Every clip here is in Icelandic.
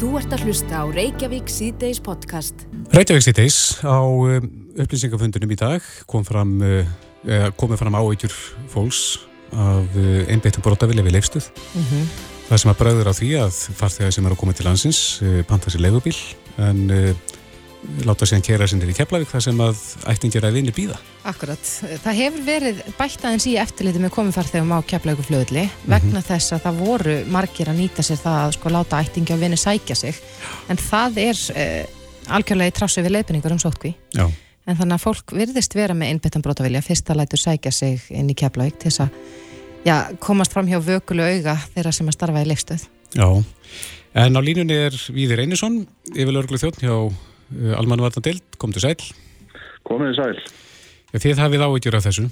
Þú ert að hlusta á Reykjavík C-Days podcast. Reykjavík C-Days á um, upplýsingafundunum í dag kom fram, uh, komið fram áeitjur fólks af uh, einbeittum brotavilja við leifstuð. Mm -hmm. Það sem að bræður á því að farþegar sem eru að koma til landsins uh, panta sér leifubíl en láta sér kera sinni í Keflavík þar sem að ættingir að vinni býða. Akkurat. Það hefur verið bætt aðeins í eftirliti með komifarþegum á Keflavíku fljóðli vegna mm -hmm. þess að það voru margir að nýta sér það að sko láta ættingi að vinni sækja sig en það er uh, algjörlega í trássu við leifinningar um sótkví. Já. En þannig að fólk virðist vera með innbyttan brotavilja fyrst að lætu sækja sig inn í Keflavík til þess að já, komast fram hjá vökulu auga þeirra sem að starfa í leifstöð. Já, en á línunni er Víðir Einarsson, yfirlörglu þjótt hjá Almanvartan Dild, kom til sæl. Komið í sæl. Ja, þið hafið áhyggjur af þessu.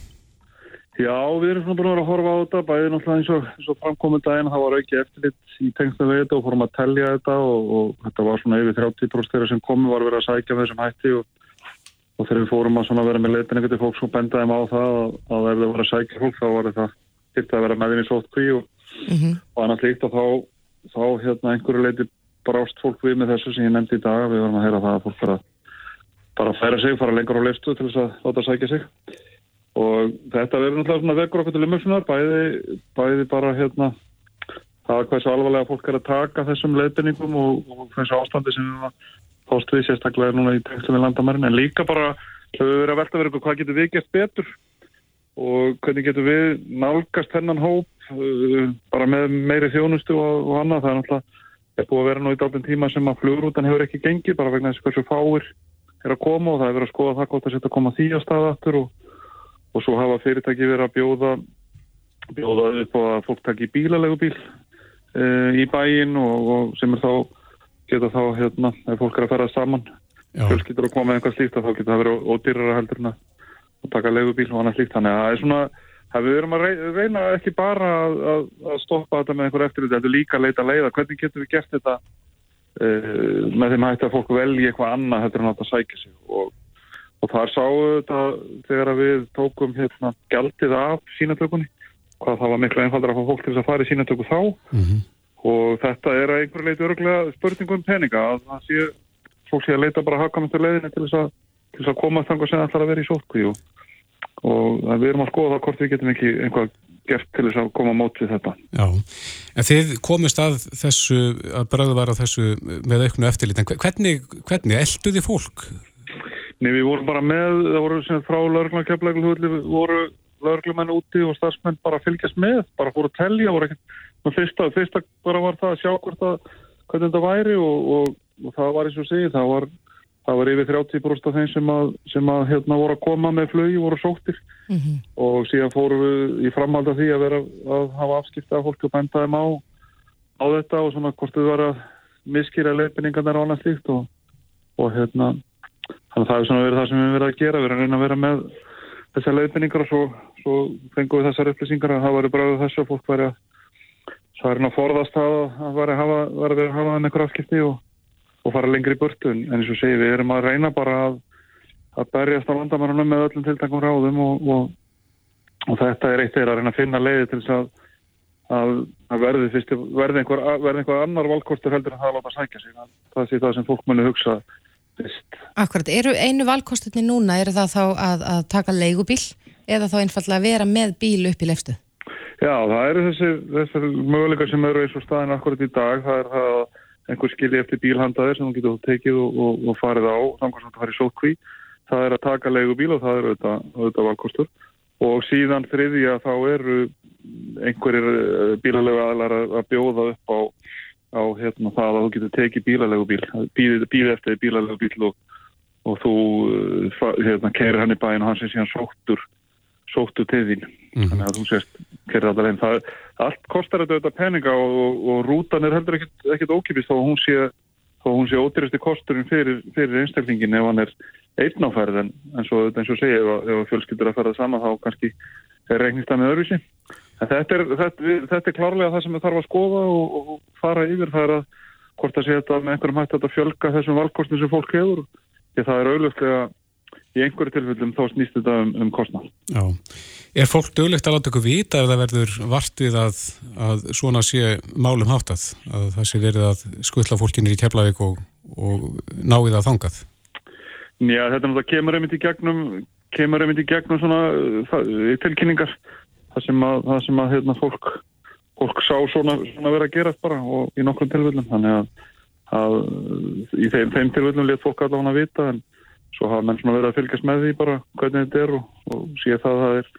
Já, við erum svona búin að vera að horfa á þetta, bæðið náttúrulega eins og, og framkominn daginn, það var ekki eftirlitt í tengstum við þetta og fórum að tellja þetta og, og þetta var svona yfir 30% þeirra sem komi var að vera að sækja með þessum hætti og, og þegar við fórum að vera með leitinni til fólks og bendaðum á það að, að ef þau var að sækja fólk þá var þetta til að vera með þeim í sótkví og, mm -hmm. og annars líkt og þá, þá hérna einhverju leiti brást fólk við með þessu sem ég nefndi í dag, við varum að heyra það að fólk bara, bara færa sig, fara lengur á liftu til þess að láta sækja sig. Og þetta verður náttúrulega svona vekkur okkur til umhersunar, bæði, bæði bara hérna það er hversu alvarlega fólk er að taka þessum leifinningum og, og þessu ástandi sem við fást við sérstaklega núna í tengslu við landamærin, en líka bara við verið að velta verið hvað getur við gert betur? Og hvernig getur við nálgast hennan hóp uh, bara með meiri þjónustu og, og annað, það er náttúrulega er búið að vera nú í dálfinn tíma sem að flugrútan hefur ekki gengið bara vegna þess hversu fáir er að koma og það er verið að skoða það hvort það setja að koma því á staðaftur og, og svo hafa fyrirtæki verið að bjóða bjóða upp á að fólk taki bílalegu bíl e, í bæin og, og sem er þá geta þá hérna, ef fólk er að ferða saman fjölskyldur að koma með einhvað slíkt þá geta það verið ódýrara heldur að taka legubíl og annað slíkt. Þannig að það er svona Það við erum að reyna ekki bara að, að, að stoppa þetta með einhver eftirlit, þetta er líka að leita leiða. Hvernig getum við gert þetta uh, með þeim hætti að fólk velji eitthvað annað heldur en að sækja sig? Og, og þar sáum við þetta þegar við tókum hérna gældið af sínatökunni, hvað það var miklu einfaldar að fá fólk til þess að fara í sínatöku þá. Mm -hmm. Og þetta er að einhver leiti öruglega spurningum um peninga, að það sé, fólk sé að leita bara að haka með til leiðinni til þess að, til þess að koma þangar sem ætlar að vera í sótkvíu og við erum að skoða það hvort við getum ekki einhvað gert til þess að koma mót við þetta. Já, en þið komist að þessu, að bræðu var á þessu með auknu eftirlit, en hvernig, hvernig eldu þið fólk? Nei, við vorum bara með, það voru sem frá laurglakeflæglu voru laurglumenn úti og stafsmenn bara fylgjast með, bara fóru að tellja, voru ekkert, fyrsta, fyrsta bara var það að sjá hvort að, hvernig þetta væri og, og, og það var eins og segið, það var það var yfir 30% af þeim sem að, sem að hérna, voru að koma með flögi voru sóttir mm -hmm. og síðan fórum við í framhald af því að vera að hafa afskipta af fólki og benda þeim á, á þetta og svona hvort þau var að miskýra leifinningarnar á annað slíkt og, og hérna þannig að það er svona verið það sem við erum verið að gera við erum að reyna að vera með þessar leifinningar og svo, svo fengum við þessar upplýsingar að það var bara þessu að fólk væri að það er að forðast að það væri að hafa, væri að hafa og fara lengri í burtu en eins og segi við erum að reyna bara að, að berjast á landamærunum með öllum tiltakum ráðum og, og, og þetta er eitt þeirra að reyna að finna leiði til þess að, að, að verði, fyrst, verði, einhver, verði einhver annar valkostur heldur en það að láta sækja sig það sé það sem fólk muni hugsa fyrst. Akkurat, eru einu valkosturni núna, eru það þá að taka leigubíl eða þá einfallega að vera með bíl upp í lefstu? Já, það eru þessi, þessi möguleikar sem eru eins og staðin akkurat í dag, það er það að einhver skilji eftir bílhandaðir sem þú getur tekið og, og, og farið á samkvæmst að það fari sótkví það er að taka leigubíl og það er auðvitað, auðvitað valkostur. Og síðan þriðja þá eru einhverjir eh, bílalegu aðlar að bjóða upp á, á hérna, það að þú getur tekið bílalegubíl bíl, eftir bílalegubíl og, og þú eh, hérna, keirir hann í bæin og hann sem síðan sóttur sóttu til þín. Mm -hmm. þannig að þú sést það, allt kostar þetta auðvitað peninga og, og, og rútan er heldur ekkit ókipist þá hún sé, sé ódýrasti kosturinn fyrir, fyrir einstaklingin ef hann er einnáfærið en eins og, eins og segja ef, ef fjölskyldur að ferða saman þá kannski regnist það með öðruvísi. Þetta er, þetta, þetta er klárlega það sem við þarfum að skoða og fara yfir. Það er að hvort að segja þetta með einhverjum hægt að fjölga þessum valkostum sem fólk hefur. Því það er auðvitað í í einhverju tilfellum þá snýst þetta um, um kostnál. Já. Er fólk döglegt að láta ykkur vita ef það verður vart við að, að svona sé málum háttað, að það sé verið að skuttla fólkinir í Keflavík og, og náið að þangað? Já, þetta er náttúrulega kemur einmitt í gegnum, kemur einmitt í gegnum svona það, tilkynningar, það sem að, það sem að hérna, fólk, fólk sá svona, svona verið að gera bara og í nokkrum tilfellum, þannig að, að í þeim, þeim tilfellum let fólk allavega vita en svo hafa menn svona verið að fylgjast með því bara hvernig þetta er og, og sé það að það er,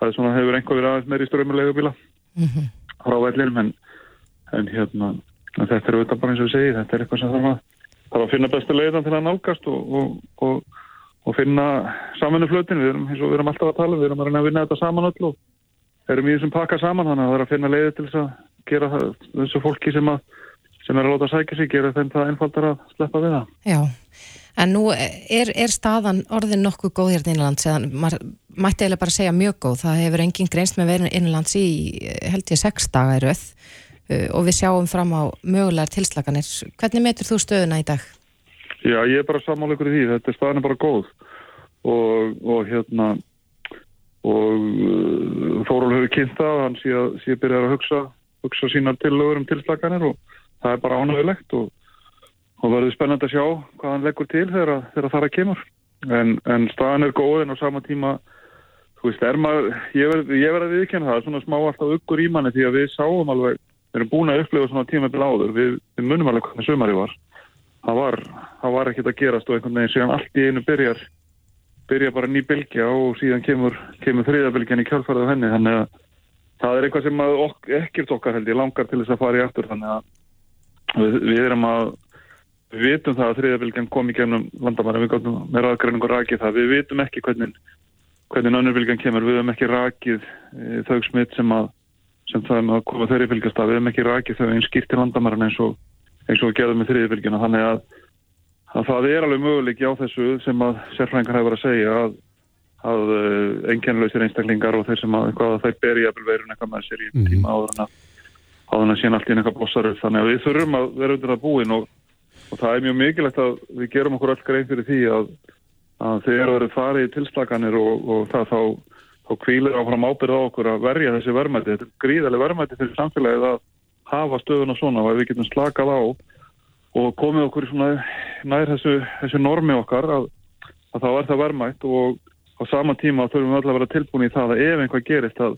það er svona, hefur einhver verið aðeins meiri strömmulega bíla mm -hmm. frá vellinum en, en hérna en þetta er auðvitað bara eins og við segjum, þetta er eitthvað sem þarf að, þarf að finna bestu leiðan til að nálgast og, og, og finna saminu flötin, við erum, við erum alltaf að tala, við erum að reyna að vinna þetta saman öll og erum í þessum pakka saman þannig að það er að finna leiði til þess að gera það, þessu fólki sem að sem er að láta sækja sig, gera þeim það einfaldar að sleppa við það. Já, En nú er, er staðan orðin nokkuð góð hérna innanlands eða maður mætti eiginlega bara segja mjög góð. Það hefur enginn greinst með verið innanlands í held ég sex daga í rauð uh, og við sjáum fram á mögulegar tilslaganir. Hvernig metur þú stöðuna í dag? Já, ég er bara sammála ykkur í því. Þetta staðan er bara góð og, og hérna og uh, Þóról hefur kynnt það og hann sé að, byrja að hugsa, hugsa sína tillögur um tilslaganir og það er bara ánægilegt og og verður spennand að sjá hvað hann leggur til þegar, þegar það að kemur. En, en staðan er góð en á sama tíma þú veist, er maður ég verði að viðkjanna það, svona smá alltaf uggur í manni því að við sáum alveg við erum búin að upplifa svona tíma til áður við, við munum alveg hvernig sömari var. Það var, var ekkert að gerast og einhvern veginn síðan allt í einu byrjar byrja bara ný bylgja og síðan kemur, kemur þriðabylgjan í kjálfarið henni. Þannig að það er eitthvað sem ok, ekkert okkar held ég langar til þess að fara í aftur. Þannig að við, við erum að Við vitum það að þriðabilgjan kom í gennum landamæri, við gáttum með raðgræningu rakið það. Við vitum ekki hvernig, hvernig önnurbilgjan kemur, við hefum ekki rakið e, þau smitt sem, að, sem það er að koma þeirri bilgjast að við hefum ekki rakið þau einn skýrt í landamærin eins og, eins og við gerðum með þriðabilgjana. Þannig að, að það er alveg möguleik á þessu sem að sérfrængar hefur að segja að, að e, einkennlausir einstaklingar og þeir sem að þeir berja veirun eitthvað með sér í mhm. tíma áður en að sína allt í einhverja blossar upp. Þannig að við þurfum að vera undir það búin og og það er mjög mikilvægt að við gerum okkur öll grein fyrir því að, að þegar það eru farið í tilslaganir og, og það þá, þá kvílir áfram ábyrða okkur að verja þessi verðmætti. Þetta er gríðarlega verðmætti fyrir samfélagið að hafa stöðuna svona og að við getum slakað á og komið okkur nær þessu, þessu normi okkar að, að þá er það verðmætt og á sama tíma þurfum við alltaf að vera tilbúin í það að ef einhvað gerist að,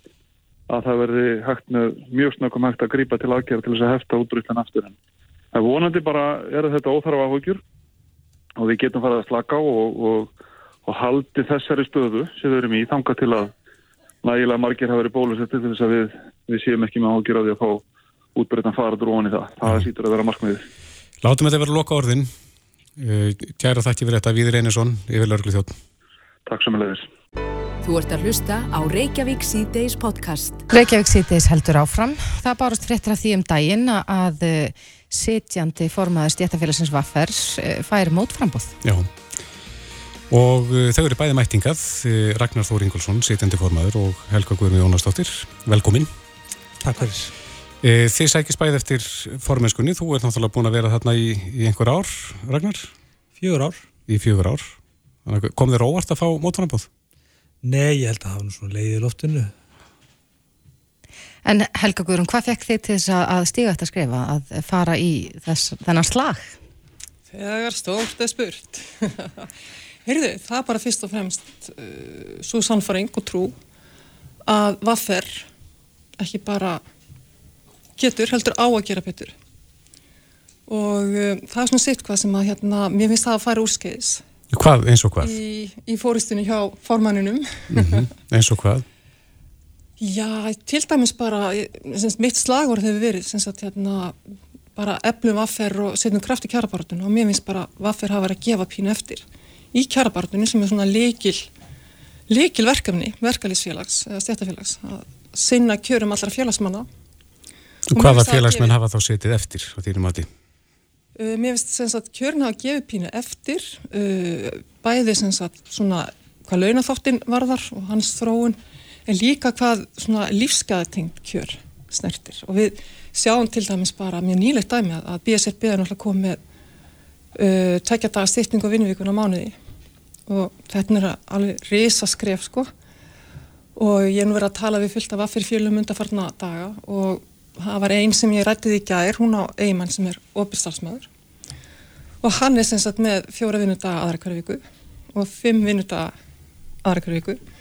að það verði hægt með mjög snökkum hægt að grípa til aðgerða til þess að hefta útrúttan aftur henn. Það vonandi bara er þetta óþarfa áhugjur og við getum farið að slaka á og, og, og haldi þessari stöðu sem við erum í þanga til að nægilega margir hafa verið bólusettir til þess að við, við séum ekki með áhugjur á því að fá útbreytan faraður ofan í það. Það mm. sýtur að vera markmiðið. Látum þetta vera loka orðin. Kæra þakki fyrir þetta, Víður Einarsson, yfir Lörglu þjótt. Takk sem leiðis. Þú ert að hlusta á Reykjavík C-Days podcast. Reykjavík C-Days heldur áfram. Það barast fréttra því um daginn að sitjandi formaður stjættafélagsins Vaffer eh, fær mótframbóð. Já, og uh, þau eru bæði mættingað, uh, Ragnar Þór Ingolson, sitjandi formaður og Helga Guðrún Jónasdóttir. Velkomin. Takk fyrir. Þið sækist bæði eftir formenskunni, þú ert náttúrulega búin að vera þarna í, í einhver ár, Ragnar? Fjögur ár. Í fjögur ár. Kom þér óvart að fá mótframbóð? Nei, ég held að það var svona leiðið loftinu. En Helga Guðrún, hvað fekk þið til þess að stíga þetta að skrifa, að fara í þess, þennan slag? Þegar stórt er spurt. Heyrðu, það er bara fyrst og fremst uh, svo sannfaring og trú að vaffer ekki bara getur, heldur á að gera betur. Og uh, það er svona sitt hvað sem að hérna, mér finnst það að fara úrskeiðis. Hvað, eins og hvað? Í, í fóristunni hjá formanninum. Mm -hmm. Eins og hvað? Já, til dæmis bara, semst, mitt slagur hefur verið, semst hérna, bara eflum vaffer og setjum kraft í kjærabartunum og mér finnst bara vaffer hafa verið að gefa pínu eftir í kjærabartunum sem er svona leikil, leikil verkefni, verkalýsfélags, eða stjættafélags, að sinna kjörum allra félagsmanna. Og, og hvaða félagsmenn hafa þá setið eftir á þínum aði? Uh, mér finnst semst að kjörin hafa gefið pínu eftir, uh, bæði semst að svona hvað launaþáttinn varðar og hans þróun en líka hvað lífsgæðatengt kjör snertir. Og við sjáum til dæmis bara mjög nýlegt dæmi að BSRB er náttúrulega komið með uh, tækjadaga styrting og vinnuvíkun á mánuði. Og þetta er alveg risaskref sko. Og ég er nú verið að tala við fullt af aðfyrir fjölum undarfarna daga og það var einn sem ég rættið í gær, hún á eigimann sem er opistalsmaður og hann er sem sagt með fjóra vinnudaga aðra hverju viku og fimm vinnudaga aðra hverju viku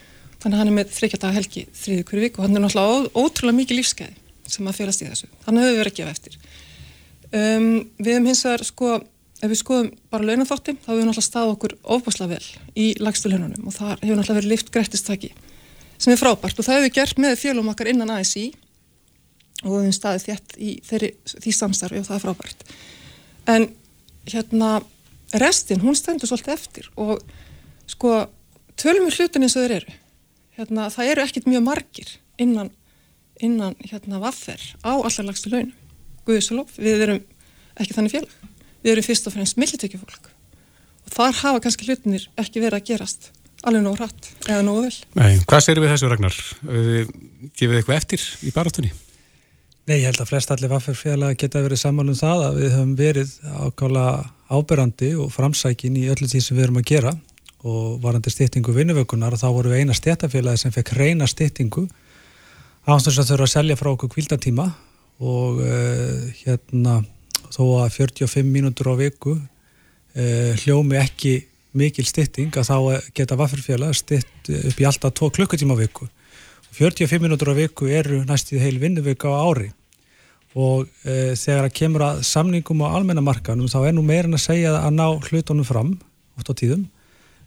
þannig að hann er með þryggjadaga helgi þriði hverju viku og hann er náttúrulega ótrúlega mikið lífskeiði sem að félast í þessu. Þannig höfum við verið að gefa eftir. Um, við hefum hins vegar sko ef við skoðum bara launaþótti þá hefur náttúrulega stað okkur ofbáslega vel í lagstu laununum og það hefur náttúrulega verið lift greittistaki sem er frábært og það hefur við gert með fjölum okkar innan ASI og við hefum staðið þétt í þeirri, því samstarfi og það er frábært. En hérna restin, hún stendur svolítið eftir og sko tölum við hlutin eins og þeir eru hérna, það eru ekkit mjög margir innan, innan hérna vaffer á allar lagstu launum Guðisalof, við erum ekki þannig félag við erum fyrst og fremst millitökjufólk og þar hafa kannski hlutinir ekki verið að gerast alveg nógu hratt eða nógu vel. Nei, hvað sérum við þessu Ragnar? Gefið þið eitthvað eftir í baráttunni? Nei, ég held að flest allir vafferfélag geta verið saman um það að við höfum verið ákála áberandi og framsækin í öllu því sem við erum að gera og varandi stýttingu vinnuvökunar og þá voru við eina stjætafélagi sem fekk reyna stýttingu ánstans að þurfa að selja frá okkur kvildatíma og uh, hérna þó að 45 mínútur á viku uh, hljómi ekki mikil stytting að þá geta vafferfélag stytt upp í alltaf 2 klukkutíma á viku. 45 minútur á viku eru næstíð heil vinnuvika á ári og e, þegar að kemur að samningum á almennamarkanum þá er nú meirinn að segja að ná hlutunum fram oft á tíðum.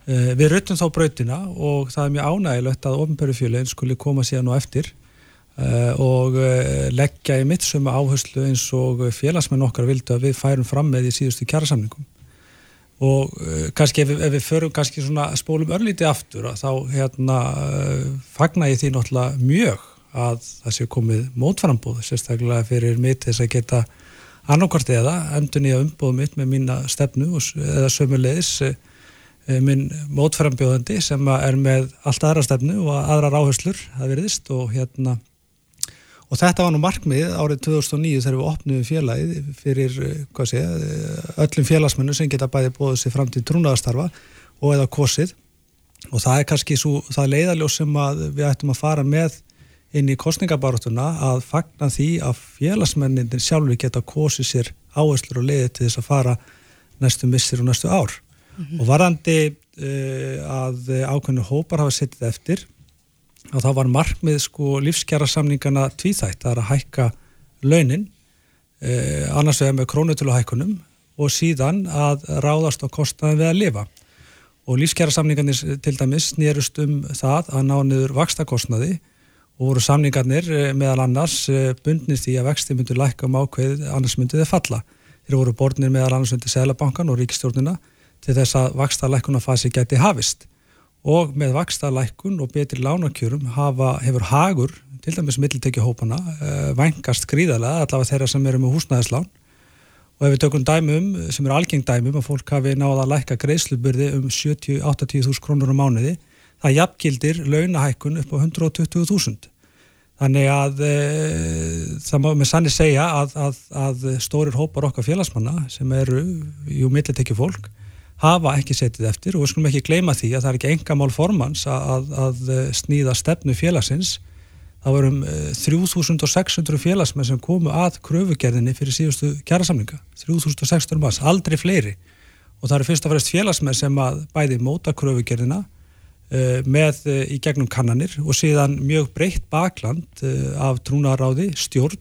E, við ruttum þá brautina og það er mjög ánægilegt að ofnbörjufélagin skuli koma síðan og eftir e, og leggja í mitt suma áherslu eins og félagsmenn okkar vildu að við færum fram með í síðustu kjærasamningum og kannski ef, ef við förum kannski svona spólum örlíti aftur þá hérna uh, fagna ég því náttúrulega mjög að það sé komið mótframbóð sérstaklega fyrir mitt þess að geta annarkvart eða endur nýja umbóð mitt með mína stefnu eða sömulegis minn mótframbjóðandi sem er með allt aðra stefnu og aðrar áherslur það veriðist og hérna og þetta var nú markmið árið 2009 þegar við opnum félagið fyrir sé, öllum félagsmennu sem geta bæði bóðið sér fram til trúnaðarstarfa og eða kosið. Og það er kannski svo, það leiðaljós sem við ættum að fara með inn í kostningabarotuna að fagna því að félagsmennin sjálfur geta kosið sér áherslur og leiði til þess að fara næstu missir og næstu ár mm -hmm. og varandi uh, að ákveðinu hópar hafa sittið eftir og þá var markmið sko lífskjara samningana tvíþætt, það er að hækka launin, eh, annars vegar með krónutöluhækkunum og síðan að ráðast á kostnaði við að lifa og lífskjara samningarnir til dæmis nýrust um það að ná niður vakstakostnaði og voru samningarnir eh, meðal annars eh, bundnist í að vexti myndu lækka um ákveð annars myndu þið falla. Þeir voru borðnir meðal annars undir Sælabankan og Ríkistjórnina til þess að vaksta lækkunarfasi geti hafist og með vakstalækkun og betri lánakjörum hafa, hefur hagur, til dæmis mittiltekjuhópana, uh, vængast gríðarlega, allavega þeirra sem eru með húsnæðislán og ef við tökum dæmum, sem eru algeng dæmum, að fólk hafi náða að lækka greiðslubyrði um 70-80 þús krónur á mánuði, það jafngildir launahækkun upp á 120.000. Þannig að e, það má með sanni segja að, að, að stórir hópar okkar félagsmanna sem eru, jú, mittiltekjufólk, hafa ekki setið eftir og við skulum ekki gleyma því að það er ekki enga mál formans að, að sníða stefnu félagsins. Það vorum 3600 félagsmenn sem komu að kröfugerðinni fyrir síðustu kjærasamlinga 3600 maður, aldrei fleiri. Og það eru fyrst og fremst félagsmenn sem að bæði móta kröfugerðina uh, með í gegnum kannanir og síðan mjög breytt bakland af trúnaráði, stjórn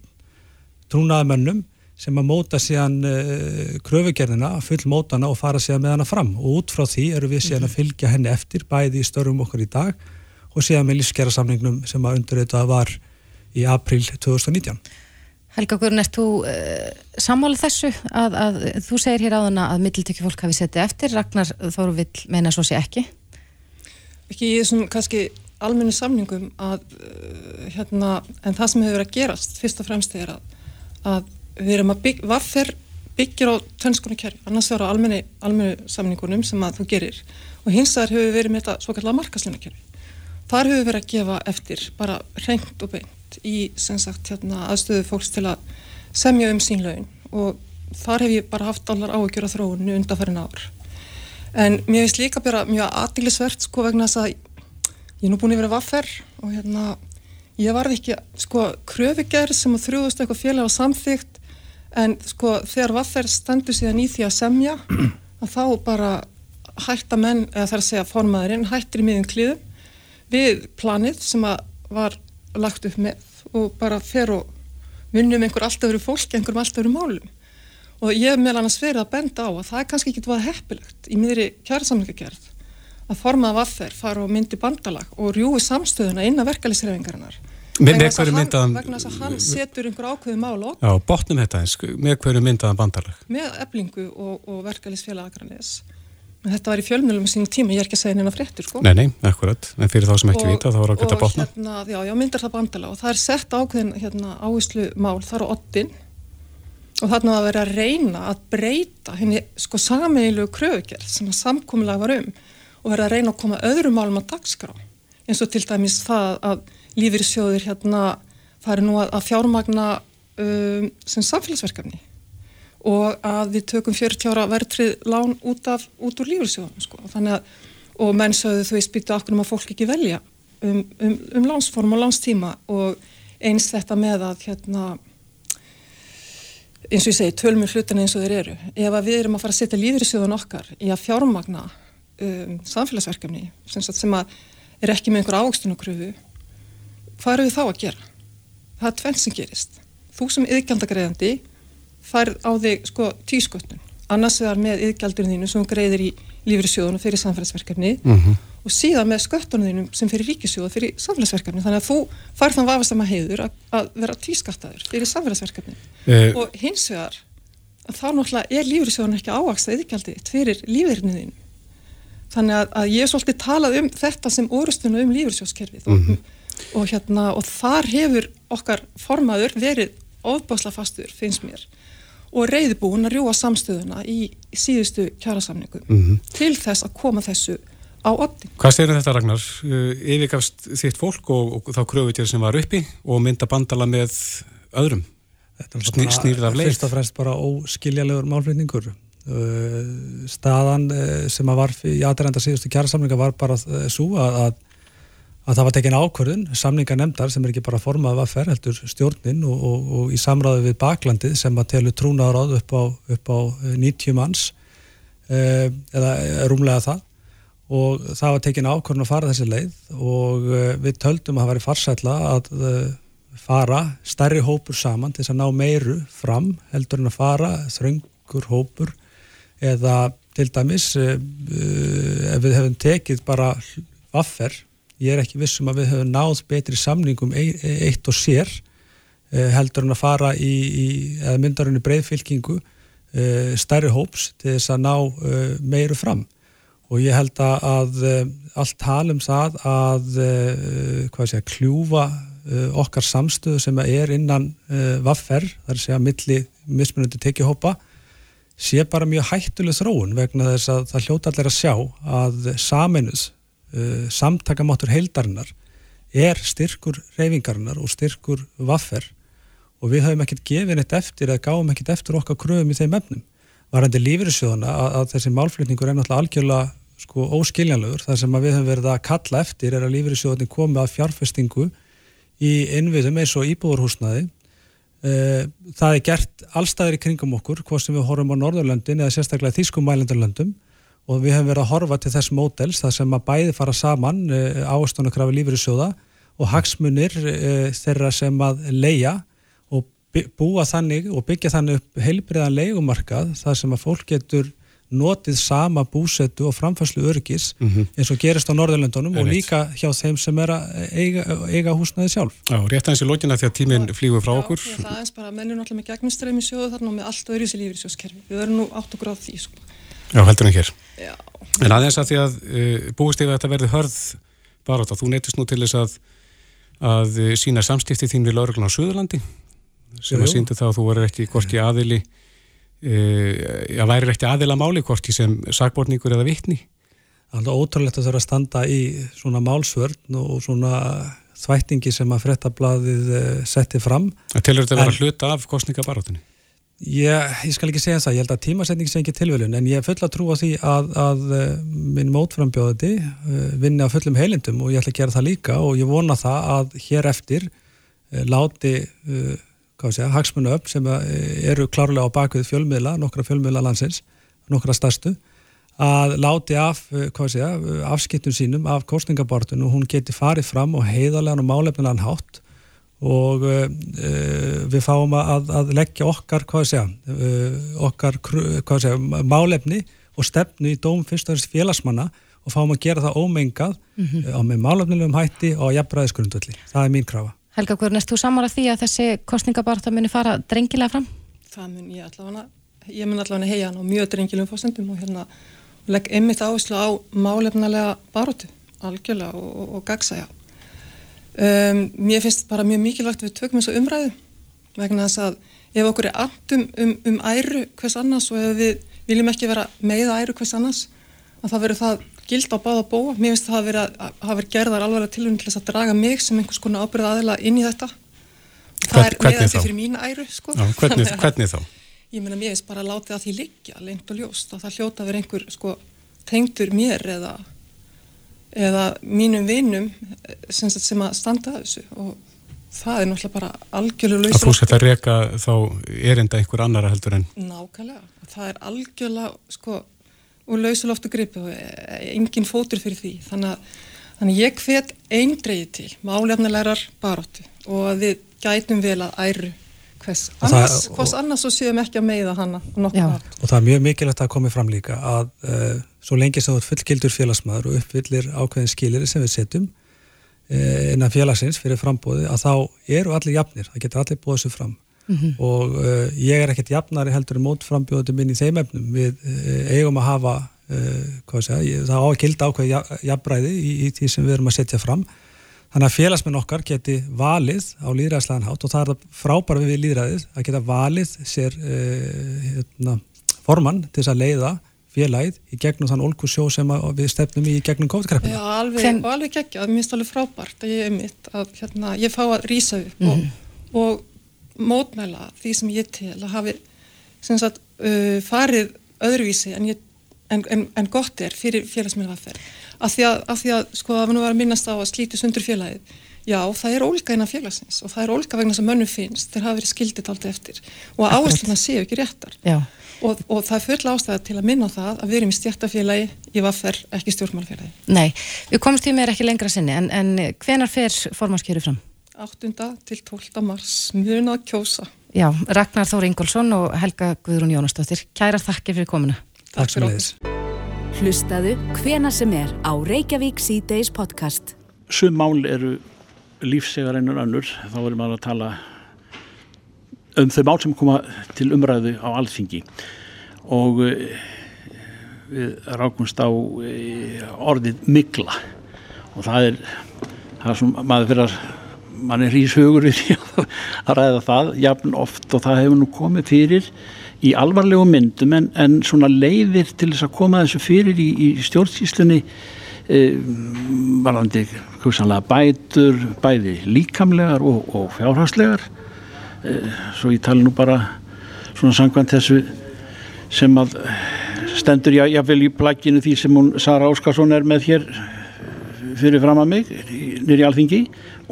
trúnaðamennum sem að móta síðan uh, kröfugerðina, full mótana og fara síðan með hana fram og út frá því eru við síðan að mhm. fylgja henni eftir bæði í störfum okkur í dag og síðan með lífskjara samningnum sem að undur þetta var í april 2019. Helga Guðrun, ert þú uh, sammálið þessu að, að þú segir hér áðan að mittiltökju fólk hafi settið eftir, Ragnar Þóru vill meina svo sé ekki? Ekki í þessum kannski almennu samningum að uh, hérna, en það sem hefur verið að gerast fyrst og fremst er að, að við erum að byggja, vaffer byggir á tönskonu kerfi, annars verður á almenni, almenni samningunum sem að þú gerir og hins vegar hefur við verið með þetta svo kallar markaslina kerfi. Þar hefur við verið að gefa eftir bara reynd og beint í sagt, hérna, aðstöðu fólks til að semja um sín laun og þar hef ég bara haft allar áhugjur að þróunu undanfærin ár. en mér finnst líka bara mjög aðdýlisvert sko vegna þess að ég er nú búin að vera vaffer og hérna ég varði ekki sko kröfigerð sem að þrjúðust eitthvað félag á samþygt en sko þegar vaffer stendur síðan í því að semja að þá bara hætta menn, eða þarf að segja formaðurinn, hættir í miðjum klíðum við planið sem að var lagt upp með og bara fer og vinnum einhver alltaf verið fólk, einhverjum alltaf verið málum. Og ég meðal annars verið að benda á að það er kannski ekki það heppilegt í miðri kjærasamlingagerð að formaða vaffer fara og myndi bandalag og rjúi samstöðuna inn að verkefælisreifingarinnar vegna þess að hann setur einhver ákveði mál Já, botnum þetta eins, með hverju myndaðan bandalag? Með eblingu og, og verkefælisfélagagranis Þetta var í fjölmjölum sín tíma, ég er ekki að segja neina fréttur sko. Nei, nei, akkurat, en fyrir þá sem ekki og, vita þá var það að botna. Hérna, já, já, myndar það bandala og það er sett ákveðin hérna, áherslu mál þar á ottin og þarna að vera að reyna að breyta henni sko sameilu kröðugerð sem að samkomiðlega var um. Og vera að reyna að koma öðrum málum að dagskrá. Eins og til dæmis það að lífyrsjóðir hérna fari nú að, að fjármagna um, sem samfélagsverkefni og að við tökum 40 ára verðtrið lán út, af, út úr lífyrsjóðum sko. þannig að, og menn sögðu þú veist býta okkur um að fólk ekki velja um, um, um lánsform og lánstíma og eins þetta með að hérna eins og ég segi, tölmur hlutin eins og þeir eru ef við erum að fara að setja lífyrsjóðun okkar í að fjármagna um, samfélagsverkefni sem, sem að er ekki með einhver ávægstunarkröfu hvað eru við þá að gera? Það er tvenn sem gerist þú sem yðgjaldagreðandi færð á þig sko tísköttun annars vegar með yðgjaldurinn þínu sem greiðir í lífyrirsjóðunum fyrir samfélagsverkefni mm -hmm. og síðan með sköttunum þínum sem fyrir ríkisjóðu fyrir samfélagsverkefni þannig að þú færð þann vafastama heiður að, vera tískattaður fyrir samfélagsverkefni eh. og hins vegar þá náttúrulega er lífyrirsjóðun ekki ávaksta yðgjaldið fyrir lífyrirnið þínu þannig að, að ég er svolítið talað um þetta sem orustuna um lífyrirsjóðskerfið mm -hmm. Og, hérna og þar hefur okkar formaður verið ofbásla fastur finnst mér og reyðbúin að rjúa samstöðuna í síðustu kjærasamningum mm -hmm. til þess að koma þessu á opning. Hvað segir þetta Ragnar? Uh, yfirgafst þitt fólk og, og þá kröfutjör sem var uppi og mynda bandala með öðrum? Sný, snýrið af leið? Fyrst og fremst bara óskiljalegur málflýtningur. Uh, staðan uh, sem var í aðrænda síðustu kjærasamninga var bara svo að, að að það var tekin ákvörðun, samninga nefndar sem er ekki bara formað að fer, heldur stjórnin og, og, og í samráðu við baklandið sem að telur trúnaðaráð upp á, upp á 90 eh, manns eh, eða rúmlega það. Og það var tekin ákvörðun að fara þessi leið og eh, við töldum að það væri farsætla að eh, fara stærri hópur saman til þess að ná meiru fram heldur en að fara þröngur hópur eða til dæmis eh, eh, ef við hefum tekið bara vaffer ég er ekki vissum að við höfum náð betri samningum eitt og sér eh, heldur en að fara í, í myndarunni breyðfylkingu eh, stærri hóps til þess að ná meiru fram. Og ég held að allt talum það að sé kljúfa okkar samstöðu sem er innan vaffer, þar sé að milli mismunandi tekihópa sé bara mjög hættuleg þróun vegna þess að það hljóta allir að sjá að saminuð uh, samtakamáttur heildarinnar er styrkur reyfingarinnar og styrkur vaffer og við höfum ekkert gefið neitt eftir eða gáum ekkert eftir okkar kröfum í þeim efnum. Varandi lífyrirsjóðana að, að þessi málflutningur er náttúrulega algjörlega sko óskiljanlegur. Það sem við höfum verið að kalla eftir er að lífyrirsjóðani komi að fjárfestingu í innviðum eins og íbúðurhúsnaði. Uh, það er gert allstæðir í kringum okkur, hvað sem við horfum á Norðurlöndin eða sérstaklega Þýskum mælendarlöndum og við hefum verið að horfa til þess mótels það sem að bæði fara saman eh, ástónukrafi lífyrirsjóða og hagsmunir eh, þeirra sem að leia og búa þannig og byggja þannig upp heilbriðan leikumarkað þar sem að fólk getur notið sama búsettu og framfæslu örgis mm -hmm. eins og gerist á Norðurlöndunum og líka hjá þeim sem er að eiga, eiga húsnaði sjálf. Já, rétt aðeins í lókina því að tíminn flýgur frá okkur. Já, það er bara, mennum náttúrulega með gegnumstreymi sjóðu þarna og með allt öðru sér lífyrirsjóðskerfi. Við verðum nú átt okkur á því, sko. Já, heldur en hér. Já. En aðeins að því að uh, búist yfir að þetta verði hörð bara átt að þú neytist nú til þess að að uh, sína samstifti þín við lauruglan á Suðurlandi sem jú, að síndu þá að þú verður ekki hvorki aðili uh, að væri ekki aðila máli hvorki sem sagbortningur eða vittni. Það er ótrúlegt að það er að standa í svona málsvörn og svona þvættingi sem að frettablaðið setti fram. Það telur þetta að vera hluta af kostningabarátunni? Ég, ég skal ekki segja það, ég held að tímasetning sé ekki tilvölun en ég er full að trúa því að, að eh, minn mótframbjóðandi uh, vinni á fullum heilindum og ég ætla að gera það líka og ég vona það að hér eftir uh, láti segja, hagsmunni upp sem eru klárlega á bakvið fjölmiðla, nokkra fjölmiðla landsins, nokkra stærstu að láti af segja, afskiptum sínum af kostningabortun og hún geti farið fram og heiðarlegan og málefnilegan hátt og uh, við fáum að, að leggja okkar, hvað ég, uh, okkar, hvað ég, málefni og stefnu í dóm fyrstöðins félagsmanna og fáum að gera það ómengað mm -hmm. á með málefnilegum hætti og jafnbræðisgrundvöldi. Það er mín krafa. Helga Guðurnest, þú samála því að þessi kostningabarta muni fara drengilega fram? Það mun ég allavega, ég mun allavega heia hann á mjög drengilegum fórsendum og hérna legg einmitt áherslu á málefnilega barótu, algjörlega og, og, og gagsæja. Um, mér finnst bara mjög mikilvægt við tökum þessu umræðu vegna þess að ef okkur er aftum um, um æru hvers annars og ef við viljum ekki vera með æru hvers annars að það verður það gild á báða bóa mér finnst það að hafa verið gerðar alveg til þess að draga mig sem einhvers konar ábyrða aðila inn í þetta og það er meðan því fyrir mín æru sko. Já, hvernig, hvernig þá? Ég meina mér finnst bara að láta það því liggja lengt og ljóst og það hljóta verið einhver sko, tengdur mér eða eða mínum vinum sem, sem að standa að þessu. Og það er náttúrulega bara algjörlega lausa að þú setja að reyka þá erinda einhver annara heldur en nákvæmlega, það er algjörlega sko, og lausaloftu gripi og engin fótur fyrir því. Þannig að, þannig að ég hvet eindreiði til málefnilegar baróttu og að við gætum vel að æru hvers annars, það, hvers annars og séum ekki að meiða hana og það er mjög mikilvægt að komið fram líka að uh, svo lengi sem þú ert fullgildur félagsmaður og uppvillir ákveðin skilir sem við setjum uh, innan félagsins fyrir frambóði að þá eru allir jafnir, það getur allir bóðið sér fram. Mm -hmm. og uh, ég er ekkert jafnari heldur en mótframbjóðum inn í þeim efnum. Við eigum að hafa segja, það á að gilda ákveði jafnbræði í, í því sem við erum að setja fram Þannig að félagsmenn okkar geti valið á líðræðslegan hátt og það er það frábæra við líðræðið að geta valið sér uh, hérna, formann til þess að leiða félagið í gegnum þann olgu sjó sem við stefnum í gegnum góðkreppina. Já, alveg, Hvern... og alveg ekki, það minnst alveg frábært að ég er mitt að hérna, ég fá að rýsa upp mm og, mhm. og mótmæla því sem ég til að hafi sagt, uh, farið öðruvísi en, ég, en, en, en gott er fyrir félagsmennvaferð af því að, af því að sko að við nú varum að minnast á að slíti sundur félagið. Já, það er ólga innan félagsins og það er ólga vegna sem mönnum finnst þeir hafa verið skildið aldrei eftir. Og áhersluðna séu ekki réttar. Og, og það er full ástæða til að minna á það að við erum í stjættafélagi í vaffer, ekki stjórnmálfélagi Nei, við komumst í mér ekki lengra sinni en, en hvenar fer formannskjöru fram? 8. til 12. mars. Mjög kjósa. Já, Ragnar Þóri Ingólfsson og Helga Guðrún Jónastóttir Kæra þakki fyrir komuna. Takk fyrir okkur Hlustaðu hvena sem er á Reykjavík C-Days podcast. Sum mál eru lífsegar einnur önnur, þá erum við að tala um þau mál sem koma til umræðu á alþingi. Og eh, við rákumst á eh, orðið mikla og það er, það er svona, maður fyrir að mann er ís hugur í því að ræða það jafn oft og það hefur nú komið fyrir í alvarlegu myndum en, en svona leiðir til þess að koma þessu fyrir í, í stjórnsýslunni e, varðandi bætur, bæði líkamlegar og, og fjárhagslegar. E, svo ég tala nú bara svona sangvænt þessu sem að stendur ég að vel í plagginu því sem hún Sara Óskarsson er með hér fyrir fram að mig nýri alþingi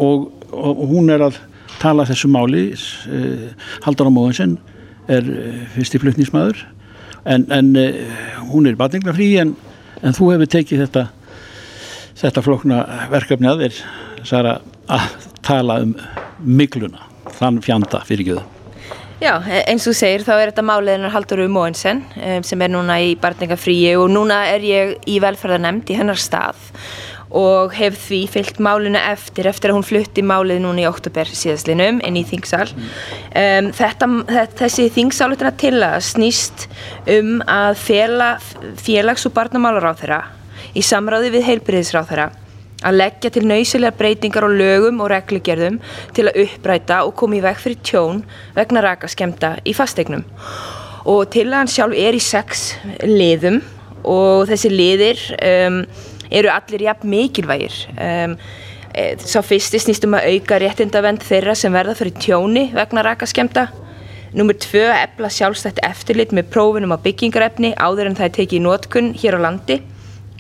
og, og hún er að tala þessu máli e, Haldur á móðinsinn er eh, fyrsti flutnismæður en, en eh, hún er batningla frí en, en þú hefur tekið þetta þetta flokna verkefni að þér Sara, að tala um mikluna, þann fjanda fyrir göðu. Já, e, eins og segir þá er þetta máliðinar Haldur Móinsen sem er núna í barningafríi og núna er ég í velferðarnemnd í hennar stað og hef því fyllt málinu eftir eftir að hún flutti málið núna í oktober síðastlinum inn í þingsal. Um, þetta, þessi þingsálutina til að snýst um að fela, félags- og barnamálar á þeirra í samráði við heilbyrðisráð þeirra að leggja til nöysilega breytingar á lögum og reglugerðum til að uppræta og koma í veg fyrir tjón vegna rakaskemta í fasteignum. Og til að hann sjálf er í sex liðum og þessi liðir um, eru allir jafn mikilvægir. Um, sá fyrsti snýstum að auka réttindavend þeirra sem verða fyrir tjóni vegna rakaskemta Númer tvö, efla sjálfstætt eftirlit með prófunum á byggingarefni áður en það er tekið í nótkunn hér á landi.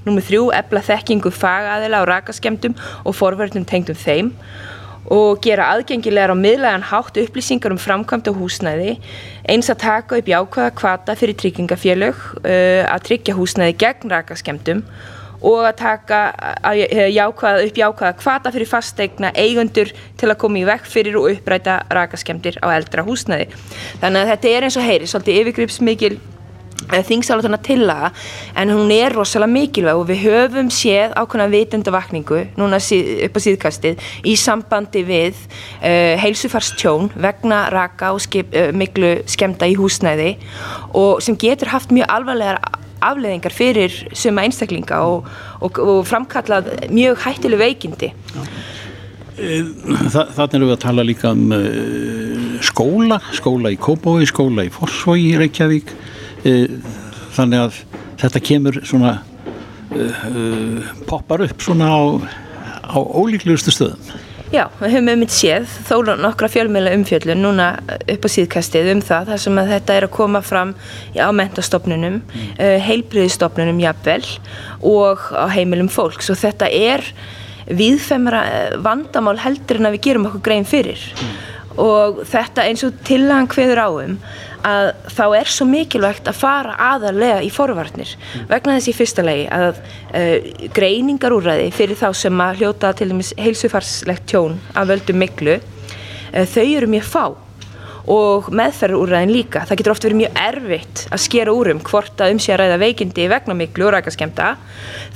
Númer þrjú, efla þekkingu fagaðila á rakaskemdum og forverðnum tengdum þeim. Og gera aðgengilegar á miðlegan hátt upplýsingar um framkvæmt og húsnæði. Eins að taka upp jákvæða kvata fyrir tryggingafélög að tryggja húsnæði gegn rakaskemdum og að taka að, jákvæða, upp jákvæða kvata fyrir fastegna eigundur til að koma í vekk fyrir og uppræta rakaskemdir á eldra húsnæði. Þannig að þetta er eins og heyri svolítið yfirgripsmikil þingsálatuna tillaga en hún er rosalega mikilvæg og við höfum séð ákveðna vitundavakningu núna síð, upp á síðkastið í sambandi við uh, heilsufarstjón vegna raka og skip, uh, miklu skemta í húsnæði og sem getur haft mjög alvarlegar afleðingar fyrir suma einstaklinga og, og, og framkallað mjög hættileg veikindi. Þa, Þannig erum við að tala líka um uh, skóla, skóla í Kópói, skóla í Forsvogi í Reykjavík. Eh, þannig að þetta kemur svona poppar upp svona á, á ólíklegustu stöðum Já, við höfum um mitt séð þó nokkra fjölmjöla umfjöllun núna upp á síðkastið um það þar sem að þetta er að koma fram á mentastofnunum mm. uh, heilbriðistofnunum jafnvel og á heimilum fólks og þetta er viðfemra vandamál heldur en að við gerum okkur grein fyrir mm. og þetta eins og tillagan hveður áum að þá er svo mikilvægt að fara aðarlega í forvarnir mm. vegna þessi fyrsta legi að uh, greiningarúræði fyrir þá sem að hljóta til dæmis heilsufarslegt tjón að völdu miklu uh, þau eru mjög fá og meðferðurúræðin líka. Það getur oft verið mjög erfitt að skera úr um hvort að um sé að ræða veikindi vegna miklu og rækaskemta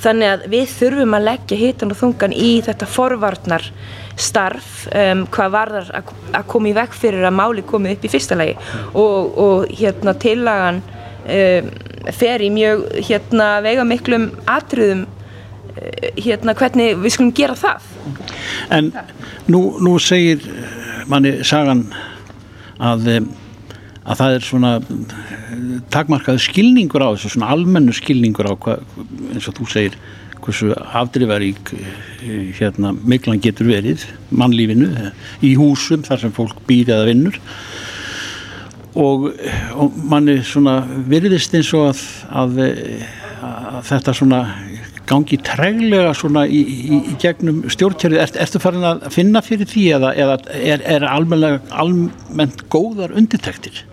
þannig að við þurfum að leggja hitan og þungan í þetta forvarnar starf um, hvað varðar að, að koma í vekk fyrir að máli komi upp í fyrsta lagi. Og, og hérna tillagan um, fer í mjög hérna veiga miklum atriðum uh, hérna hvernig við skulum gera það. En nú, nú segir manni sagan að að það er svona takmarkaðu skilningur á þessu svona almennu skilningur á hvað, eins og þú segir hversu afdrifarík eh, hérna, miklan getur verið mannlífinu í húsum þar sem fólk býr eða vinnur. Og, og manni svona virðist eins og að, að, að þetta svona gangi treglega svona í, í, í gegnum stjórnkjörið, er, ertu farin að finna fyrir því eða, eða er, er almennt góðar undirtektir?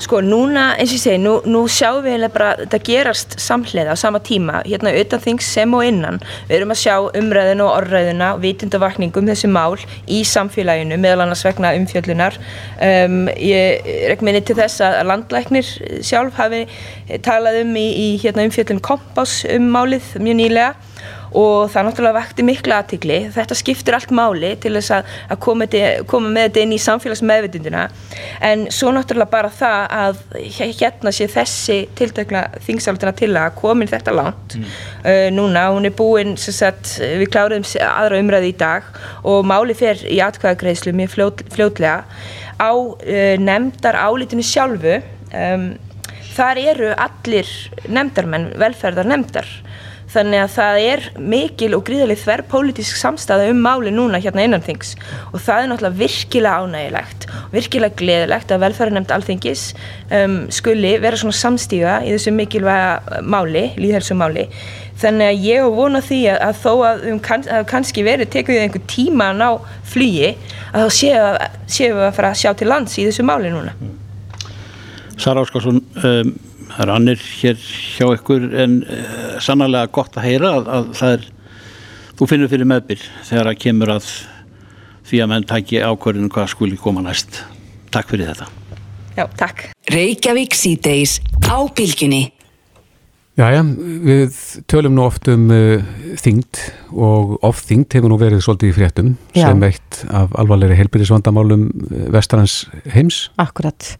Sko núna, eins og ég segi, nú, nú sjáum við bara þetta gerast samhliða á sama tíma, hérna utan þings sem og innan. Við erum að sjá umræðinu og orðræðina og vitundavakningum þessi mál í samfélaginu meðal annars vegna umfjöllunar. Um, ég rekk minni til þess að landlæknir sjálf hafi talað um í, í hérna, umfjöllun kompás um málið mjög nýlega og það náttúrulega vekti miklu aðtikli þetta skiptir allt máli til þess að, að koma, koma með þetta inn í samfélagsmeðvitundina. En svo náttúrulega bara það að hérna sé þessi tiltakla þingsálutina til að komin þetta langt mm. uh, núna, hún er búin sagt, við kláruðum aðra umræði í dag og máli fer í atkvæðagreislu mjög fljót, fljótlega. Á uh, nefndar álítinu sjálfu um, þar eru allir nefndarmenn velferðar nefndar Þannig að það er mikil og gríðarlega þverr pólitísk samstæða um máli núna hérna innan þings og það er náttúrulega virkilega ánægilegt virkilega gleðilegt að velferðarnemnd alþingis um, skuli vera svona samstíga í þessu mikilvæga máli, líðhelsumáli. Þannig að ég hef vonað því að, að þó að um kann, að kannski verið tekuð einhver tíma að ná flugi að þá séum við að fara að sjá til lands í þessu máli núna. Sara Óskarsson, um það er annir hér hjá ykkur en uh, sannarlega gott að heyra að, að það er, þú finnur fyrir meðbyr þegar það kemur að því að menn tæki ákvörðinu hvað skuli koma næst. Takk fyrir þetta. Já, takk. Reykjavík síðdeis á bylginni. Jæja, við tölum nú oft um uh, þyngd og oft þyngd hefur nú verið svolítið í fréttum Já. sem eitt af alvarleiri heilbyrðisvandamálum uh, vestarans heims. Akkurat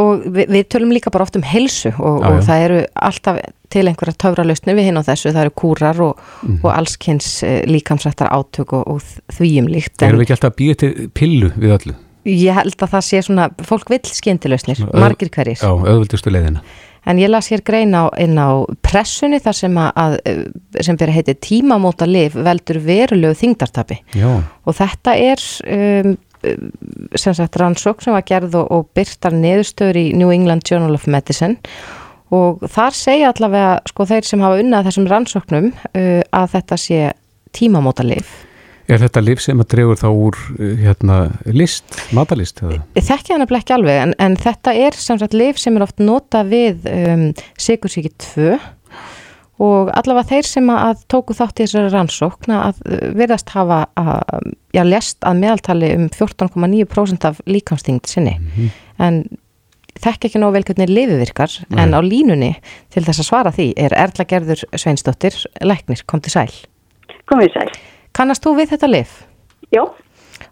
og við, við tölum líka bara oft um helsu og, og það eru alltaf til einhverja töfralausni við hinn á þessu, það eru kúrar og, mm. og allskynns eh, líkamsrættar átök og, og þvíum líkt. Erum við ekki alltaf að býja til pillu við öllu? Ég held að það sé svona, fólk vil skemmtilausnir, margir hverjir. Já, auðvöldustu leiðina. En ég las hér greina inn á pressunni þar sem að, sem fyrir heiti tímamóta liv veldur verulegu þingdartabi. Já. Og þetta er um, sem sagt rannsók sem var gerð og, og byrtar neðustöður í New England Journal of Medicine og þar segja allavega sko þeir sem hafa unnað þessum rannsóknum uh, að þetta sé tímamóta lif. Er þetta lif sem að dregur þá úr hérna list, matalist? Þekki hann að blekja alveg en, en þetta er sem sagt lif sem er oft nota við um, sigursíki 2 og allavega þeir sem að tóku þátt í þessari rannsókn að verðast hafa að, já, lest að meðaltali um 14,9% af líkamstingd sinni mm -hmm. en þekk ekki nóg vel hvernig lifi virkar Nei. en á línunni til þess að svara því er Erla Gerður Sveinsdóttir Læknir, kom til sæl Komið sæl Kannast þú við þetta lif? Já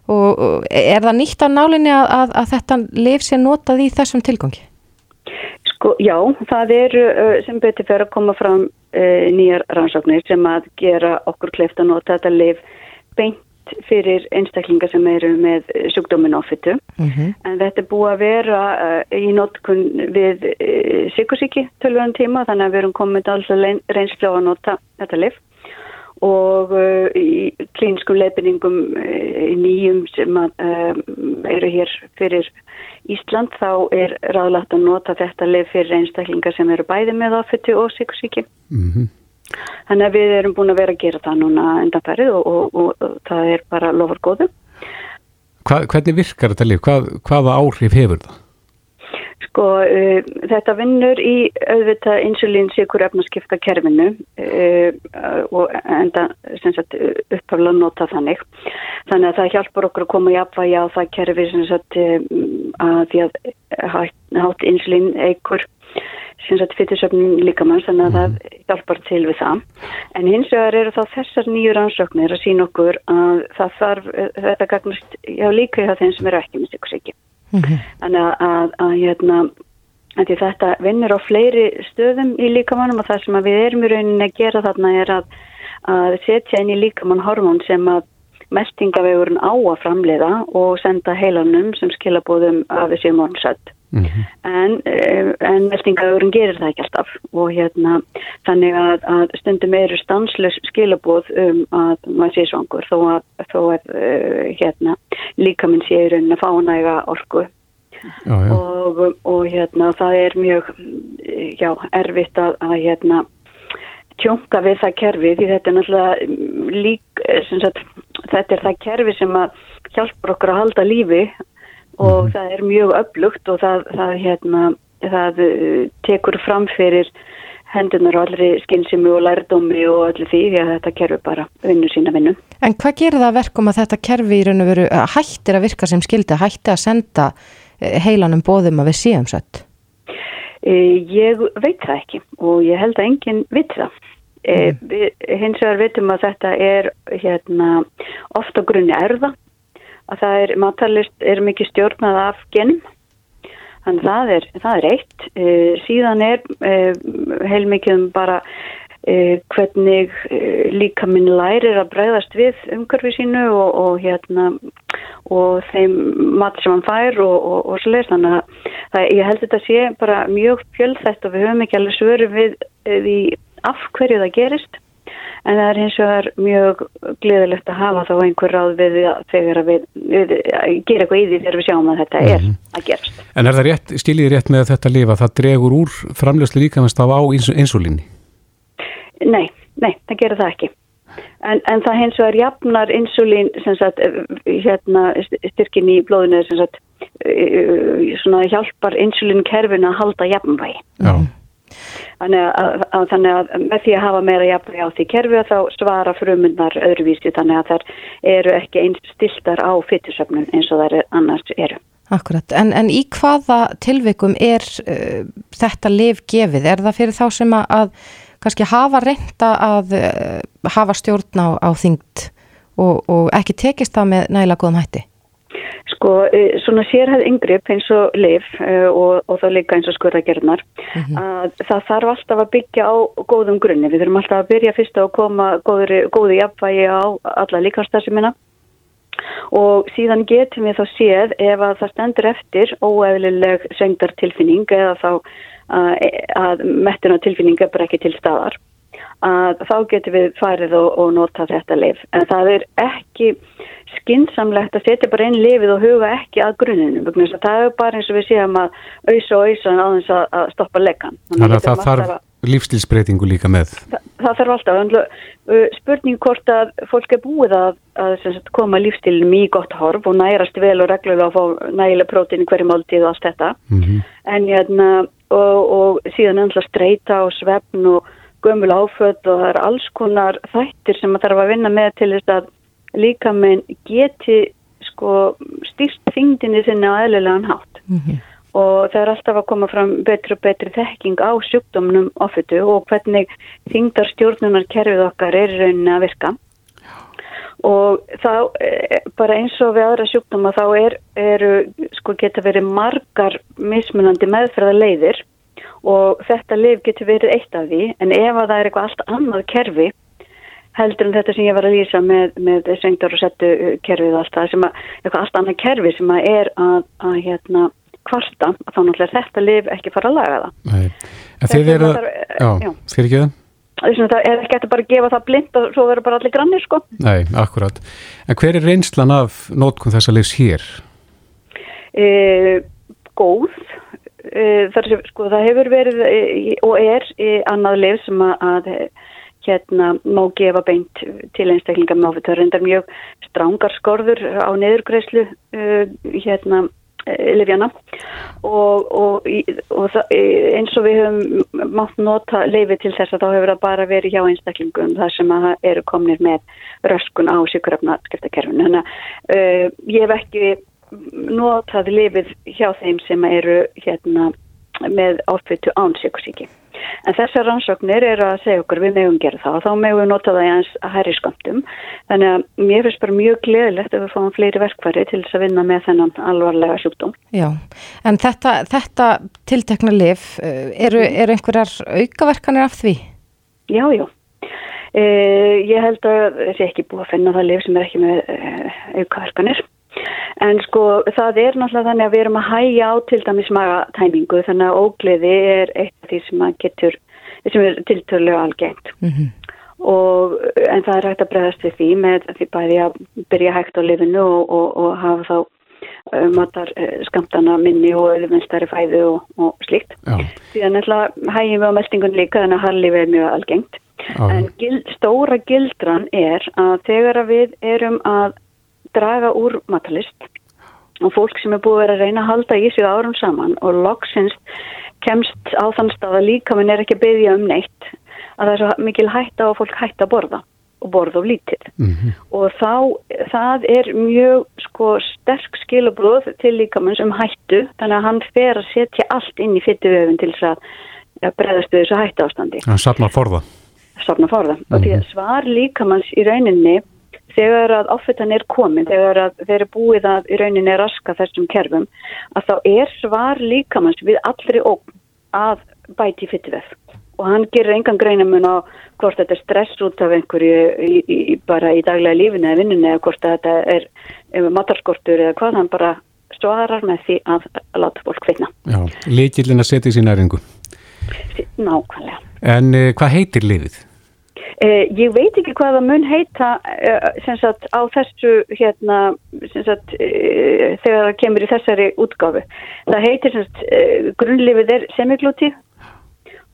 Og er það nýtt á nálinni að, að, að þetta lif sé notað í þessum tilgangi? Sko, já, það er sem betur fyrir að koma fram uh, nýjar rannsóknir sem að gera okkur kleift að nota þetta liv beint fyrir einstaklingar sem eru með sjúkdómin ofittu mm -hmm. en þetta er búið að vera uh, í notkun við uh, sykursíki tölvöðan tíma þannig að við erum komið alltaf reynslu á að nota þetta liv og uh, í klínskum leifinningum uh, nýjum sem að, uh, eru hér fyrir Ísland þá er ráðlagt að nota þetta leif fyrir einstaklingar sem eru bæði með áfittu og sykursíki. Mm -hmm. Þannig að við erum búin að vera að gera það núna endanferðið og, og, og, og það er bara lofur góðu. Hva, hvernig virkar þetta leif? Hvað, hvaða áhrif hefur það? Sko uh, þetta vinnur í auðvitað insulín sikur efnaskipta kerfinu uh, og enda sagt, upphafla nota þannig. Þannig að það hjálpar okkur að koma í apvægi á það kerfi sagt, að því að hátt insulín eigur fytirsöfnum líkamanns þannig að það hjálpar til við það. En hins vegar eru þá þessar nýjur ansöknir að sína okkur að það þarf, þetta gagnast já líka hjá þeim sem eru ekki með sikursíki. -hmm. Þannig að, að, að, hérna, að þetta vinnur á fleiri stöðum í líkamannum og það sem við erum í rauninni að gera þarna er að setja inn í líkamann hormón sem að mestingavegurinn á að framleiða og senda heilanum sem skilabóðum af þessi mónsött. Mm -hmm. En, eh, en mestingavegurinn gerir það ekki alltaf og hérna þannig að stundum eru stanslös skilabóð um að maður sé svangur þó að, þó að uh, hérna líkaminn sé í rauninni að fá næga orku já, já. Og, og hérna það er mjög já, erfitt að, að hérna tjónka við það kerfi því þetta er náttúrulega lík sagt, þetta er það kerfi sem að hjálpar okkur að halda lífi og mm. það er mjög upplugt og það, það hérna það uh, tekur fram fyrir hendunar og allri skynsimi og lærdómi og allir því því að þetta kerfi bara vinnur sína vinnu. En hvað gerir það verkum að þetta kerfi í raun og veru hættir að virka sem skildi, hættir að senda eh, heilanum bóðum að við séum sött? E, ég veit það ekki og ég held að enginn veit það. Mm. hins vegar veitum að þetta er hérna, ofta grunni erða, að það er, matalist er mikið stjórnað af genum Þannig það er, það er eitt. E, síðan er heilmikið um bara hvernig líka minn lærir að bregðast við umhverfi sínu og, og, hérna, og þeim mat sem hann fær og, og svo leiðist. Þannig að það, ég held að þetta sé bara mjög fjölþætt og við höfum ekki alveg svöru við því af hverju það gerist en það er hins vegar mjög gleðilegt að hafa þá einhver ráð við þegar við, við gera eitthvað í því þegar við sjáum að þetta er mm. að gerast. En er það rétt, skiljið rétt með þetta lifa, það dregur úr framljósli líkamast á insulíni? Nei, nei, það gerir það ekki. En, en það hins vegar jafnar insulín sagt, hérna, styrkin í blóðinu sagt, svona hjálpar insulínkerfin að halda jafnvægi. Já. Þannig að, að, þannig að með því að hafa meira jafnveg á því kerfi þá svara frumundar öðruvísi þannig að þær eru ekki eins stiltar á fytursöfnun eins og þær annars eru. Akkurat, en, en í hvaða tilvikum er uh, þetta liv gefið? Er það fyrir þá sem að, að kannski hafa reynda að uh, hafa stjórn á, á þyngd og, og ekki tekist það með næla góðum hætti? Sko, e, svona sérhæð yngripp eins og liv e, og, og þá líka eins og skurðagerðnar mm -hmm. að það þarf alltaf að byggja á góðum grunni. Við þurfum alltaf að byrja fyrst að koma góður, góðu jafnvægi á alla líkanstarsimina og síðan getum við þá séð ef að það stendur eftir óeðlileg sengdartilfinning eða þá að, að mettina tilfinning er bara ekki til staðar að þá getum við farið og, og nota þetta lif. En það er ekki skinsamlegt að setja bara einn lifið og huga ekki að grunninu. Það er bara eins og við séum að auðsa og auðsa á þess að stoppa lekan. Þannig að það þarf lífstilsbreytingu líka með. Það, það þarf alltaf. Spurning hvort að fólk er búið að, að sagt, koma lífstilum í gott horf og nærast vel og reglulega að fá nægilega prótín í hverju máltíð og allt þetta. Mm -hmm. En hérna og, og síðan ennlega streyta og svefn og gömul áföld og það er alls konar þættir sem maður þarf að vinna með til þess að líka með geti sko stýrt þingdini sinna á eðlilegan hátt mm -hmm. Og það er alltaf að koma fram betri og betri þekking á sjúkdómnum ofittu og hvernig þingdar stjórnunar kerfið okkar er rauninni að virka. Og þá e, bara eins og við aðra sjúkdóma þá er, eru sko geta verið margar mismunandi meðferða leiðir og þetta liv getur verið eitt af því. En ef að það er eitthvað allt annað kerfi heldur en þetta sem ég var að lýsa með, með sengdar og settu kerfið alltaf sem að eitthvað allt annað kerfi sem að er að, að hérna kvarta þá náttúrulega er þetta liv ekki fara að laga það. Nei, en þið eru já, fyrir ekki það? Það er ekki eftir bara að gefa það blind og svo verður bara allir grannir sko. Nei, akkurat, en hver er reynslan af nótkunn þessa livs hér? E, góð. Eh, þar sko það hefur verið eh, og er annað liv sem að hérna má gefa beint til einstaklinga með áfittar reyndar mjög strángar skorður á neðurgreislu uh, hérna livjana og, og, og það, eins og við höfum mátt nota lifi til þess að þá hefur það bara verið hjá einstaklingum þar sem að eru komnir með röskun á sykuröfna skiptakerfinu þannig að uh, ég hef ekki notaði lifið hjá þeim sem eru hérna með áfittu án sykursíki. En þessar rannsóknir eru að segja okkur við megum gera það og þá megum við nota það í hans að hæri skamtum. Þannig að mér finnst bara mjög gleðilegt að við fáum fleiri verkværi til þess að vinna með þennan alvarlega sjúkdóm. Já, en þetta, þetta tiltekna lif, eh, eru, eru einhverjar aukaverkanir af því? Já, já. Eh, ég held að þessi ekki búið að finna það lif sem er ekki með eh, aukaverkanir. En sko það er náttúrulega þannig að við erum að hægja á til dæmis magatæmingu þannig að ógleði er eitt af því sem að getur, sem er tiltölu algengt. Mm -hmm. og, en það er hægt að bregðast við því með því bæði að byrja hægt á lifinu og, og, og hafa þá uh, matar skamtana minni og auðvunstari fæðu og slíkt. Já. Því að náttúrulega hægjum við á meldingun líka þannig að harlifi er mjög algengt. Já. En gild, stóra gildran er að þegar að við erum að draga úr matalist og fólk sem er búið að vera að reyna að halda í sig árum saman og loksins kemst á þann stað að líka minn er ekki að byggja um neitt að það er svo mikil hætta og fólk hætta að borða og borða of lítið mm -hmm. og þá, það er mjög sko sterk skilabróð til líkamann sem hættu þannig að hann fer að setja allt inn í fyttuöfun til þess að bregðast við þessu hættu ástandi. Hann sapnar forða. Sapnar forða mm -hmm. og því að mhm. svar líkamanns í rauninni þegar að áfittan er komin, þegar að þeir eru búið að í rauninni raska þessum kerfum, að þá er svar líkamanns við allri óg að bæti fyttivef og hann gerir engan greinamun á hvort þetta er stress út af einhverju í, í, bara í daglega lífinu eða vinninu eða hvort þetta er matarskortur eða hvað, hann bara svarar með því að láta fólk finna. Já, leikillin að setja í sín næringu. Nákvæmlega. En uh, hvað heitir lifið? Eh, ég veit ekki hvað það mun heita eh, sagt, á þessu hérna, sagt, eh, þegar það kemur í þessari útgáfu. Það heitir eh, grunnlifið er semiglútíð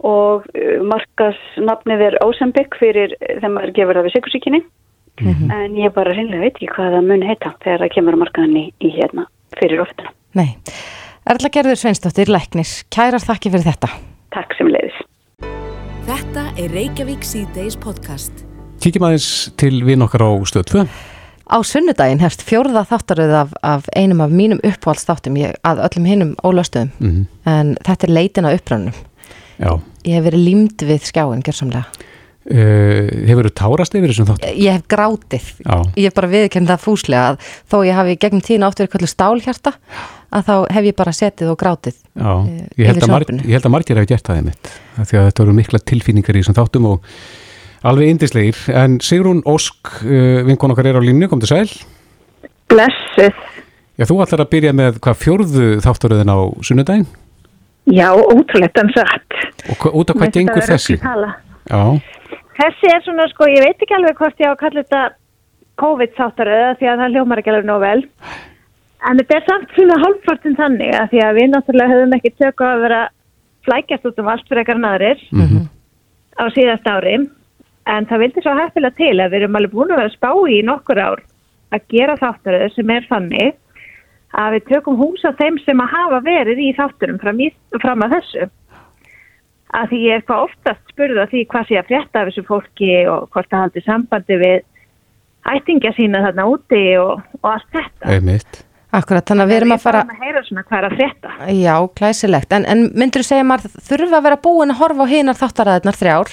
og eh, markasnafnið er Ozempic fyrir þegar maður gefur það við sikursíkinni mm -hmm. en ég bara reynlega veit ekki hvað það mun heita þegar það kemur markaðinni í hérna fyrir oftuna. Nei. Erla Gerður Sveinsdóttir, Læknis, kærar þakki fyrir þetta. Takk sem leiðis. Þetta er Reykjavík C-Days podcast. Kíkjum aðeins til við nokkar á stöð 2. Á sunnudaginn hefst fjórða þáttaröð af, af einum af mínum uppáhaldsþáttum að öllum hinnum ólöstuðum mm -hmm. en þetta er leitin á upprannum. Já. Ég hef verið límd við skjáin, gerðsamlega. Uh, hefur þú tárast yfir þessum þáttum? Ég hef grátið. Já. Ég hef bara viðkennið það fúslega að þó ég hafi gegnum tíðin átt verið kvöldu stálhjarta að þá hef ég bara setið og grátið Já, eh, ég held, mar, ég held að margir hafi gert það einmitt, því að þetta eru mikla tilfinningar í þessum þáttum og alveg indislegir, en Sigrún Ósk uh, eh, vinkon okkar er á línu, kom til sæl Blessuð Já, þú ætlar að byrja með hvað fjórðu þátturöðin á sunnudagin? Já, ótrúlegt en satt Og út af hvað gengur þessi? Já þessi er svona sko, ég veit ekki alveg hvort ég á að kalla þetta COVID-sáttaröða því að það hljómar ekki alveg nóg vel. En þetta er samt svona hálfpartin þannig að því að við náttúrulega höfum ekki tökku að vera flækjast út um allt fyrir ekkar naðurir á síðast ári. En það vildi svo hættilega til að við erum alveg búin að vera spá í nokkur ár að gera þáttaröðu sem er þannig að við tökum hús á þeim sem að hafa verið í þátturum fram, í, fram að þessu að því ég er hvað oftast spurða því hvað sé að frétta af þessu fólki og hvort það haldi sambandi við ættingja sína þarna úti og, og allt þetta. Einmitt. Akkurat, þannig að við erum að fara, að heyra svona hvað er að frétta. já, glæsilegt, en, en myndur þú segja að maður þurfa að vera búin að horfa á hinar þáttaræðinar þrjár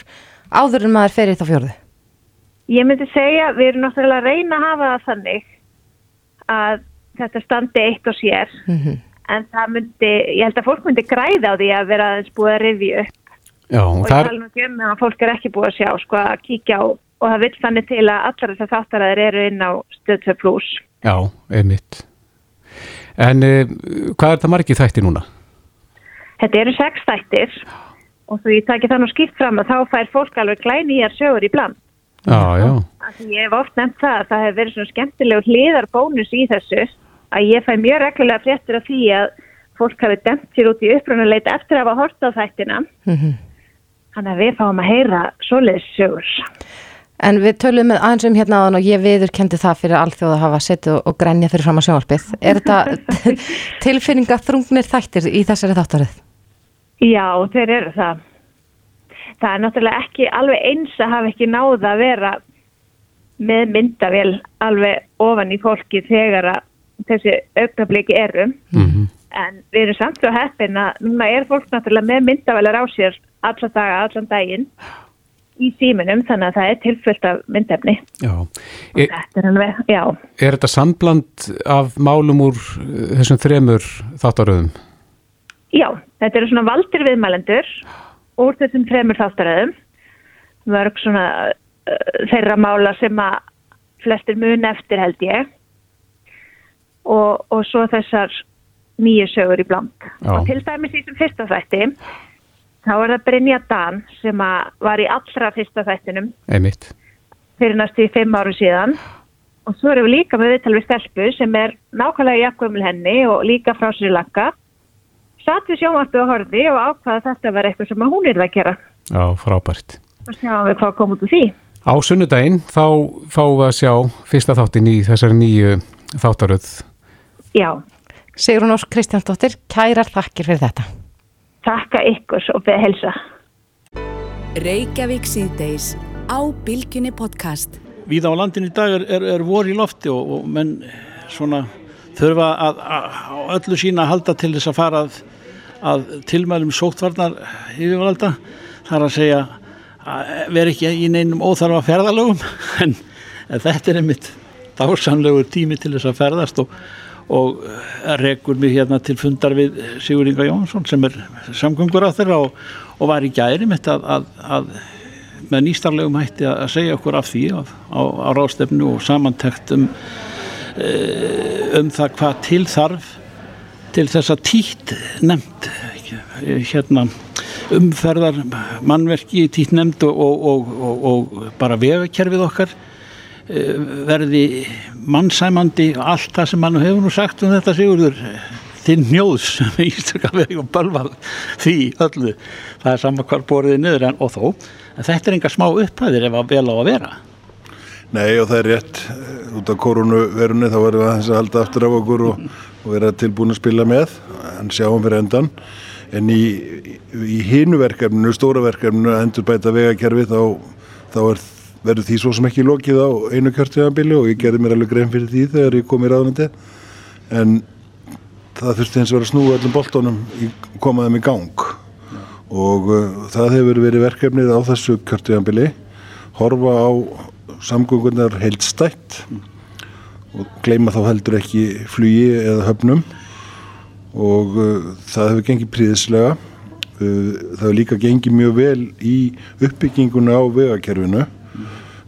áður en maður fer í þá fjórðu? Ég myndi segja, við erum náttúrulega að reyna að hafa það þannig að þetta standi eitt og sér Mm en það myndi, ég held að fólk myndi græða á því að vera aðeins búið að rifja upp Já, og ég þar, tala nú ekki um að fólk er ekki búið að sjá sko að kíkja á og það vil þannig til að allar þessar þáttaræðir eru inn á stöðtöð plus. já, einmitt. En uh, hvað er það margið þætti núna? Þetta eru sex þættir og þú ég taki það nú skipt fram að þá fær fólk alveg glænýjar sögur í bland. Já, já, Af því Ég hef oft nefnt það að það hefur verið svona skemmtilegur hliðar bónus í þessu að ég fæ mjög reglulega fréttur af því að fólk hafi demt sér út í upprunaleit eftir að hafa hort á þættina. Mhm. Þannig að við fáum að heyra svoleiðis sögur. En við tölum með aðeins um hérna áðan og ég viðurkendi það fyrir alþjóð að hafa setið og, og grænja fyrir fram á sjónvarpið. Er þetta tilfinninga þrungnir þættir í þessari þáttarið? Já, þeir eru það. Það er náttúrulega ekki alveg eins að hafa ekki náða að vera með myndavél alveg ofan í fólki þegar að þessi augnabliki eru. mhm, En við erum samt svo heppin að núna er fólk náttúrulega með myndavélar á sér alla daga, allan daginn í síminum þannig að það er tilfyllt af myndefni. já. Er, Þetta er alveg, já. er þetta sambland af málum úr uh, þessum þremur þáttaröðum? Já, þetta eru svona valdir viðmælendur úr þessum fremur þáttaröðum. Mörg svona uh, þeirra mála sem að flestir mun eftir held ég. Og, og svo þessar nýju sögur í bland. Já. Og til dæmis í þessum fyrsta þætti, þá er það Brynja Dan sem að var í allra fyrsta þættinum Einmitt. fyrir næstu í fimm árum síðan. Og svo erum við líka með viðtal við stelpu sem er nákvæmlega jakkumil henni og líka frá Sri Lanka. Satt við sjónvarpi og horfi og ákvaða að þetta var eitthvað sem hún er að gera. Já, frábært. Og sjáum við hvað kom út úr því. Á sunnudaginn þá fáum við að sjá fyrsta þáttin í þessari nýju þáttaröð. Já, Sigrun Ósk Kristjánsdóttir, kærar þakkir fyrir þetta. Takka ykkur og beða helsa. Reykjavík síðdeis á Bilginni podcast. Víða á landin í dag er, er, er vor í lofti og, og menn svona þurfa að, að, að öllu sína að halda til þess að fara að, að tilmælum sóttvarnar yfirvalda. Það er að segja að vera ekki í neinum óþarfa ferðalögum en, en þetta er einmitt dásanlegur tími til þess að ferðast og, og rekur mig hérna til fundar við Sigur Inga Jónsson sem er samgöngur á þeirra og, og var í gæri mitt að, að, að með nýstarlegum hætti að segja okkur af því á, á, á rástefnu og samantekt um, eh, um það hvað til þarf til þess að títt nefnd hérna umferðar mannverki títt nefnd og, og, og, bara vegakerfið okkar. eh, verði mannsæmandi allt það sem mann hefur nú sagt um þetta sigurður. Þinn njóðs með ístöka vegi og bölvað því öllu. Það er saman hvar borðið niður en, og þó. En þetta er enga smá upphæðir ef að vel á að vera. Nei og það er rétt. Út af koronaverunni þá verðum við að halda aftur af okkur og, og vera tilbúin að spila með en sjáum fyrir endan en í, í hinu verkefninu, stóra verkefninu að endur bæta vegakerfi þá, þá er, verður því svo sem ekki lokið á einu kjörtíðanbili og ég gerði mér alveg grein fyrir því þegar ég kom í ráðnandi en það þurfti eins og vera að snúa öllum boltónum í komaðum í gang. Og uh, það hefur verið verkefnið á þessu kjörtíðanbili horfa á samgöngunar heildstætt og gleyma þá heldur ekki flugi eða höfnum. Og uh, það hefur gengið príðislega uh, það hefur líka gengið mjög vel í uppbygginguna á vegakerfinu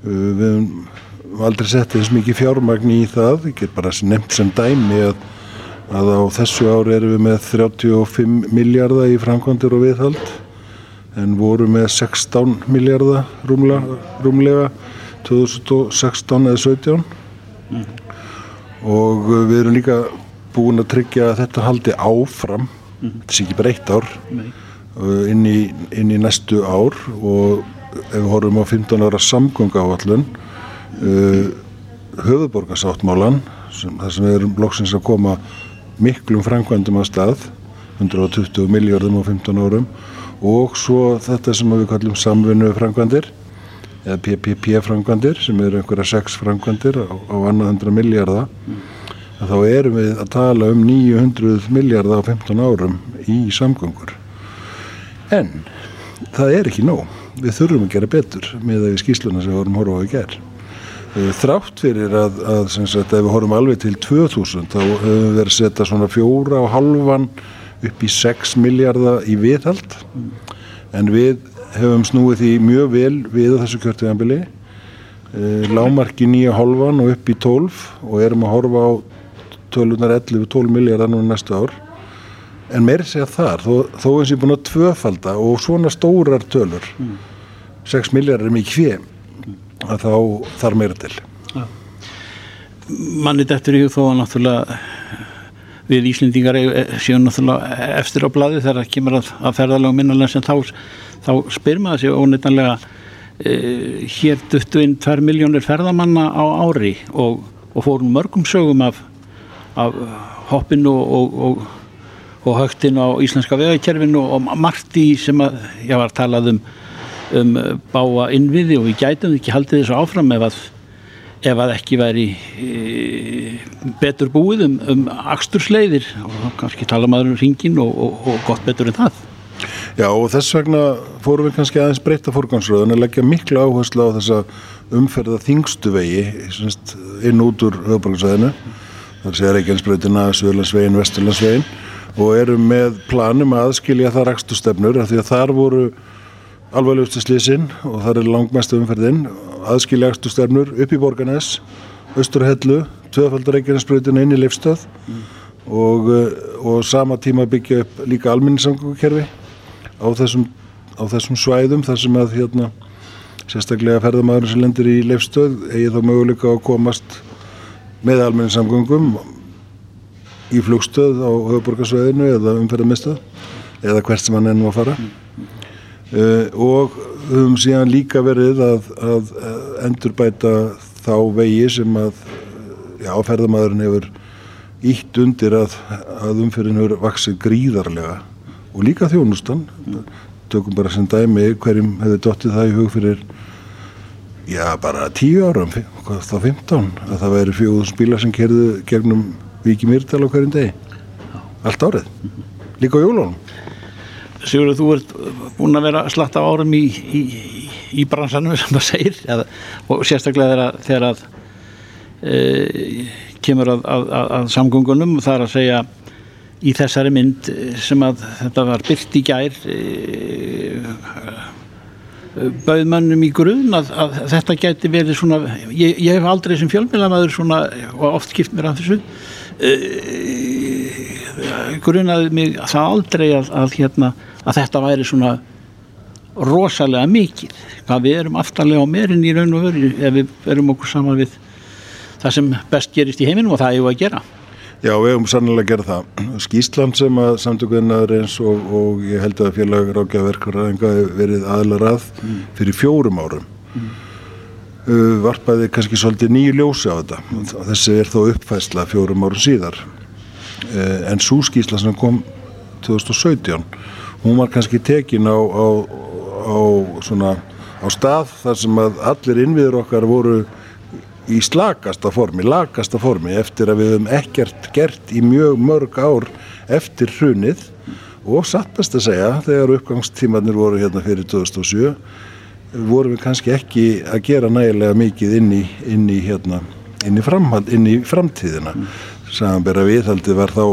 við höfum aldrei sett þess mikið fjármagn í það. Get bara nefnt sem dæmi að, að á þessu ári erum við með 35 miljardar í framkvæmdur og viðhald en voru með 16 miljardar rúmlega, rúmlega 2016 eða 17 og uh, við erum líka búin að tryggja að þetta haldi áfram. Þetta sé ekki bara eitt ár. Uh, inn í, inn í næstu ár og ef við horfum á 15 ára samgönga áallun uh, höfuborgarsáttmálan þar sem við erum loksins að koma miklum framkvæmdum á stað 120 miljardum á 15 árum og svo þetta sem við kallum samvinnu framkvæmdir eða PPP framkvæmdir sem eru einhverja sex framkvæmdir á, á annað 100 miljardar þá erum við að tala um 900 miljardar á 15 árum í samgöngur. En það er ekki nóg við þurfum að gera betur með því skýsluna sem við vorum horfa á í gerð þrátt fyrir að, að sagt, ef við horfum alveg til 2000 þá höfum við verið að setja svona fjóra og halvan upp í 6 miljardar í viðhald. En við hefum snúið því mjög vel við þessu kjörtuðanbili lámarki 9,5 og upp í 12 og erum að horfa á tölunar 11-12 miljardar nú næstu ár. En meiri segja þar þó, þó eins ég búin að tvöfalda og svona stórar tölur mm. 6 miljardar er mikið hvið að þá þarf meira til ja. Manni dettur í þó að náttúrulega við Íslendingar séum náttúrulega eftir á bladi þegar það kemur að, að ferðalega minnalega sem þá, þá spyr maður sér óneitanlega e, hér duttu inn 2 miljónir ferðamanna á ári og, og fórum mörgum sögum af, af hoppinu og, og, og högtinu á íslenska vegakerfinu og margt í sem að ég var að talað um um báa innviði og við gætum ekki haldið þessu áfram ef að, ef að ekki væri e, betur búið um, um axtursleiðir og kannski tala maður um ringin og, og, og gott betur en það. Já og þess vegna fórum við kannski aðeins breyta fórgangsröðun að leggja miklu áherslu á þessa umferða þingstu vegi inn út úr höfuborgarsæðinu þar sé Reykjanesbröðina, Söðlandsvegin, Vesturlandsvegin og erum með planum að aðskilja það rækstustefnur af því að þar voru alvarlegustu slísinn og það er langmæstu umferðin aðskiljastu stefnur upp í Borgarnes Östurhellu, tvöfaldar Reykjanesbröðina inn í Leifstöð mm. og, og sama tíma byggja upp líka alminnisamgöngukerfi á á þessum svæðum þar sem að hérna, sérstaklega ferðamæður sem lendir í Leifstöð eigi þá möguleika að komast með alminnisamgöngum í flugstöð á höfuborgarsvæðinu eða umferðarmistöð eða hvert sem hann ennum að fara mm. Uh, og höfum síðan líka verið að, að endurbæta þá vegi sem að já, ferðamæðurinn hefur ítt undir að, að umferðin hefur vaksið gríðarlega. Og líka þjónustan. Tökum bara sem dæmi hverjum hefur dottið það í hug fyrir já bara tíu árum þá 15 að það væri fjóðum spíla sem kerðu gegnum Viki Myrdal á hverjum degi. Allt árið, líka á jólunum Sigurður, þú ert búin að vera slatt af árum í, í, í bransanum sem það segir eða, og sérstaklega þegar, að e, kemur að, að, að samgöngunum er að segja í þessari mynd sem að þetta var byrt í gær e, bauðmannum í grunn að, að þetta geti verið svona ég, ég hef aldrei sem fjölmjölamæður svona og oft skipt mér af þessu e, grunnaði mig það aldrei að, að, hérna, að þetta væri svona rosalega mikið hvað við erum aftalega á meirinn í raun og veru ef við verum okkur saman við það sem best gerist í heiminum og það er ju að gera Já, við hefum sannlega að gera það Skísland sem að samtökuðinnar eins og, og ég held að félag rákjaverkvaræðinga verið aðlarað mm. fyrir fjórum árum mm. uh, varpaði kannski svolítið nýju ljósi á þetta mm. þessi er þó uppfæsla fjórum árum síðar en svo skísla sem kom 2017 hún var kannski tekin á, á, á, svona, á stað þar sem að allir innviður okkar voru í slagasta formi, lagasta formi eftir að við höfum ekkert gert í mjög mörg ár eftir hrunið. Og sattast að segja þegar uppgangstímanir voru hérna fyrir 2007 vorum við kannski ekki að gera nægilega mikið inn í, inn í, hérna, inn í, framhald, inn í framtíðina samanbæra viðhaldi var þá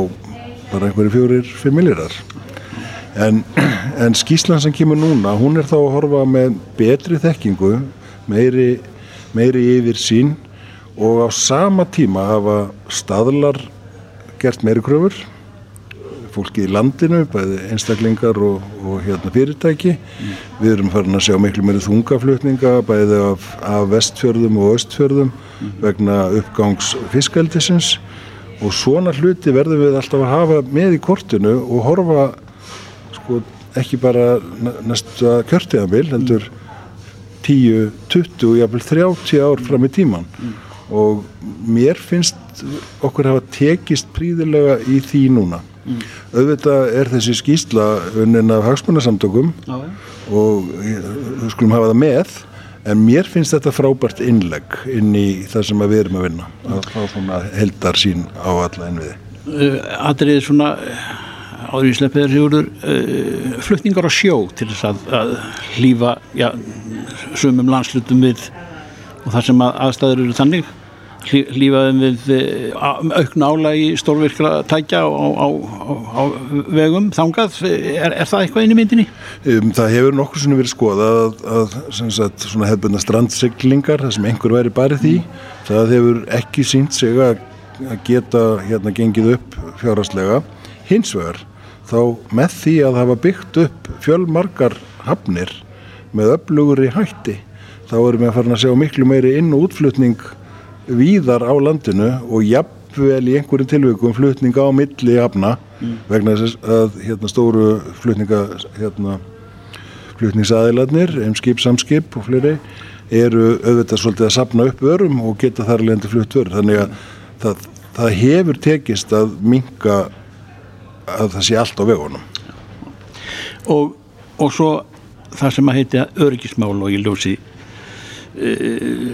bara einhverju fjórir, fimm miljórar en, en skíslan sem kemur núna hún er þá að horfa með betri þekkingu meiri, meiri yfir sín og á sama tíma hafa staðlar gert meiri kröfur. Fólki í landinu, bæði einstaklingar og, og hérna fyrirtæki. Við erum farin að sjá miklu meiri þungaflutninga bæði af, af vestfjörðum og östfjörðum vegna uppgangs fiskaldisins og svona hluti verðum við alltaf að hafa með í kortinu og horfa sko ekki bara næ- næsta kjörtíðanbíl, heldur 10, 20, jafnvel 30 ár fram í tíman og mér finnst okkur hafa tekist príðilega í því núna. Auðvitað er þessi skýsla unnin af hagsmunasamtökum já. og eh, við skulum hafa það með en mér finnst þetta frábært innlegg inn í það sem við erum að vinna að fá svona heldar sín á alla innviði. uh, atriðið svona uh, áður í sleppið sigurður uh, flutningar á sjó til þess að, að hlýfa já, sumum landslutum við og þar sem að aðstæður eru þannig þeim við uh, aukna álægi stórvirkra tækja á, á, á, á vegum þangað, er, er það eitthvað inn í myndinni? Um, það hefur nokkur svona verið skoðað að, að sagt, svona hefðbundna strandsiglingar, það sem einhver væri barið því, það hefur ekki sínt sig að, að geta hérna gengið upp fjárhastlega. Hins vegar, þá með því að hafa byggt upp fjölmargar hafnir með öflugri hætti, þá erum við að fara að sjá miklu meiri inn- og útflutning víðar á landinu og jafnvel í einhverjum tilvikum flutning á milli hafna vegna þess að hérna stóru flutninga hérna flutningsaðilarnir, um skip, samskip og fleiri eru auðvitað svolítið að sapna upp örum og geta þar lendi flutt vörur. Þannig að það, það hefur tekist að minka að það sé allt á vegunum. Og, og svo það sem að heita öryggismál og ég ljósi uh,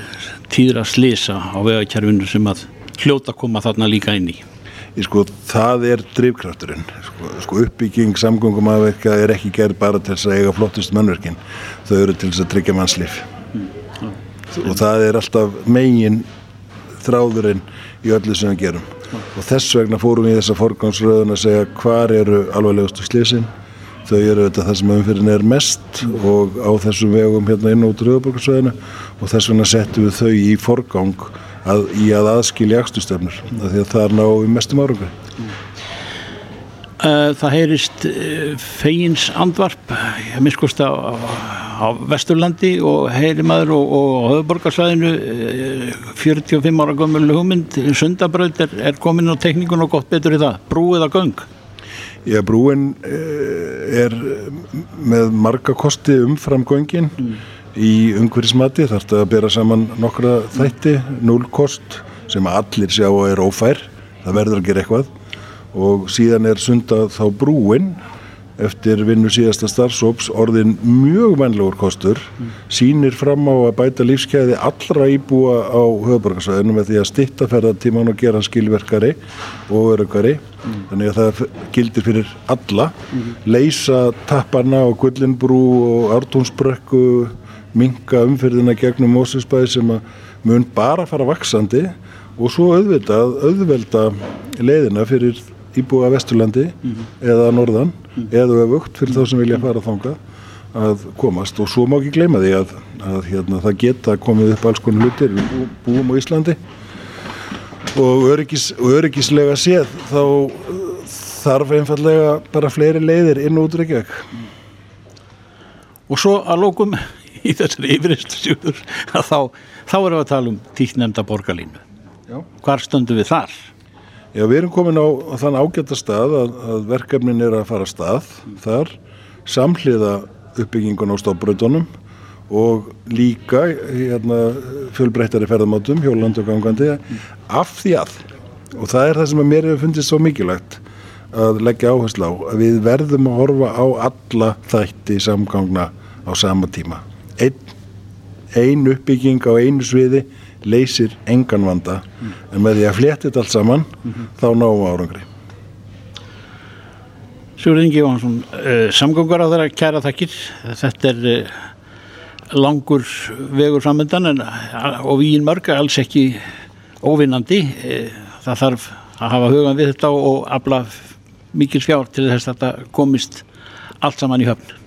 tíðra slisa á vegakerfinu sem að hljóta koma þarna líka inn í. Sko, það er drifkrafturinn. Sko, sko uppbygging samgöngum aðverka er ekki gerð bara til þess að eiga flottust mannverkin þau eru til þess að tryggja mannslíf. Og það er alltaf megin þráðurinn í öllu sem við gerum. Og þess vegna fórum við í þessa forgámsröðun að segja hvar eru alvarlegustu slísin þau eru þetta það sem umfyrin er mest og á þessum vegum hérna inn út rauðborgarsvæðinu og þess vegna settum við þau í forgang að, í að aðskilja akstustöfnur af því að það er ná í mestum árangri. Uh, það heyrist uh, fegins andvarp ég miskust á, á, á Vesturlandi og heyri maður og, á höfuborgarsvæðinu uh, 45 ára gömul hugmynd sundabraut er, er komin á tekníkun og gott betur í það, brúið að göng Já, brúin eh, er með marga kosti umfram göngin í umhverfismati. Þarf þetta að bera saman nokkra þætti, núl kost sem allir sjá að er ófær. Það verður að gera eitthvað. Og síðan er sundað þá brúin eftir vinnu síðasta starfsóps orðin mjög vænlegur kostur sýnir fram á að bæta lífskeiði allra íbúa á höfuborgarsvæðinu með því að stitta ferðartíman og gera skilverkari og örugari þannig að það gildir fyrir alla. Leysa tapparna og gullinbrú og ártúnsbrekku minka umfyrðina gegnum Mósusbæði sem mun bara fara vaksandi og svo auðvitað auðvelda leiðina fyrir íbúa Vesturlandi eða Norðan eða öfugt fyrir þá sem vilja fara þangað að komast. Og svo má ekki gleyma því að, að hérna, það geta komið upp alls konar hlutir. Við bú- búum á Íslandi. Og, öryggis, öryggislega séð þá uh, þarf einfallega bara fleiri leiðir inn út Reykjavík. Og svo að lókum í þessari yfirreyslu að þá, þá erum við að tala um tíknemda borgarlínu. Hvar stöndum við þar? Já, við erum komin á, þann ágæta stað að, að verkefnin er að fara stað þar, samhliða uppbyggingun á stofbröðunum og líka hérna, fjölbreyttari ferðamátum, hjóland og gangandi, af því að, og það er það sem að mér hefur fundist svo mikilvægt að leggja áherslu á, að við verðum að horfa á alla þætti samgangna á sama tíma. Einn ein uppbygging á einu sviði leysir engan vanda en með því að flétta þetta allt saman þá náum við árangri Sigurður Ingi Jóhansson, uh, samgöngur á þeirra kæra þakkir. Þetta er uh, langur vegur framöndan en, uh, og víin mörg alls ekki óvinnandi. Uh, það þarf að hafa hugan við þetta og afla mikil fjár til þess að þetta komist allt saman í höfn.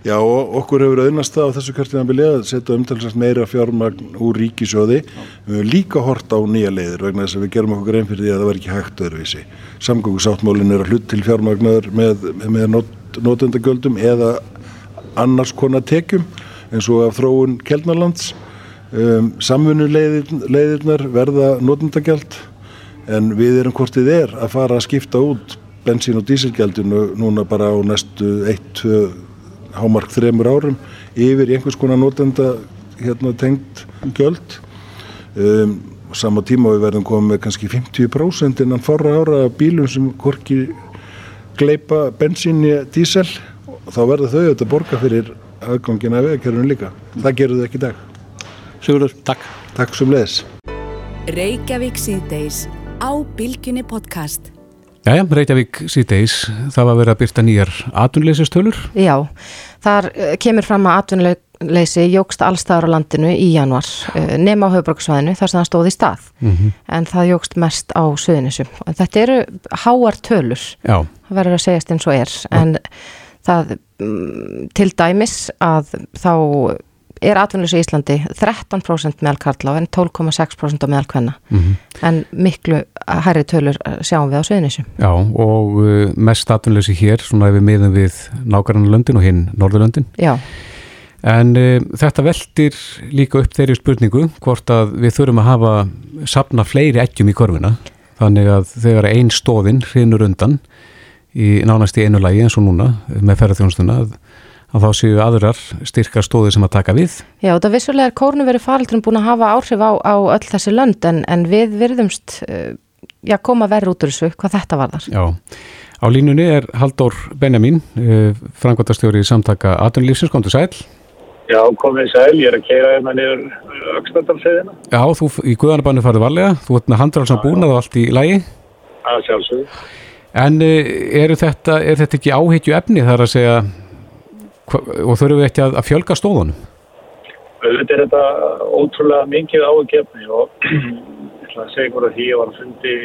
Já, og okkur hefur auðnast það á þessu kvartinabili að setja umtalsast meira fjármagn úr ríkisjóði. Við hefum líka hort á nýja leiðir vegna þess að við gerum okkur grein fyrir því að það var ekki hægt öðruvísi. Samgóðsáttmálin er að hlut til fjármagnar með, með not, notendagjöldum eða annars konar tekjum eins og af þróun Kelnalands. Um, Samfunnu leiðirnar verða notendagjald en við erum hvort þið er að fara að skipta út bensín og dísilgjaldinu núna bara á næstu 1-2 hámark þremur árum yfir einhvers konar notenda hérna tengt göld um, sama tíma við verðum komið með kannski 50% innan forra ára bílum sem korki gleipa bensín í dísel og þá verður þau auðvitað borga fyrir aðgangin af veðkerfunu líka. Það gerur þau ekki í dag. Sigurður, takk. Takk sem leðis Reykjavík síðdeis á Bilginni podcast Jæja, Reykjavík síðdeis, það var verið að byrta nýjar atvinnleysistölur. Já, þar eh, kemur fram að atvinnleysi jógst allstaðar á landinu í januar, eh, nema á höfbruksvæðinu þar sem það stóði í stað, mm -hmm. en það jógst mest á suðunisum. Þetta eru háar tölur, Já. það verður að segjast eins og er, en það mm, til dæmis að þá er atvinnleysi í Íslandi 13% meðal karla en 12,6% meðal hvenna mm -hmm. en miklu hærri tölur sjáum við á Suðunísum. Já og uh, mest atvinnleysi hér svona ef við miðum við nákvæmlega löndin og hinn Norðurlöndin. Já. En uh, þetta veldir líka upp þeirri spurningu hvort að við þurfum að hafa sapna fleiri ekkjum í korfuna þannig að þegar einn stóðinn hrinur undan í nánast í einu lagi eins og núna með ferðarþjónustuna að að þá séu aðrar styrkar stóði sem að taka við. Já, þetta vissulega er kórnuveri faraldrum búin að hafa áhrif á, á öll þessi lönd en, en við virðumst uh, já, koma verður út úr þessu hvað þetta var þar. Já, á línunni er Haldur Benjamin, uh, frangværtastjóri í samtaka Atunlífsins, kom til sæl. Já, komið sæl, ég er að keira hérna niður aukstandalseðina. Já, þú í Guðanabannu farið varlega, þú ert með handralsan búnað og allt í lægi. Það sjálfsög. En uh, er þetta, er þetta ekki áhyggju efni þar að segja og þurfum við ekki að, að fjölga stóðunum? Þetta er þetta ótrúlega mikið ágefni og ég ætla að segja hverja því ég var að fundi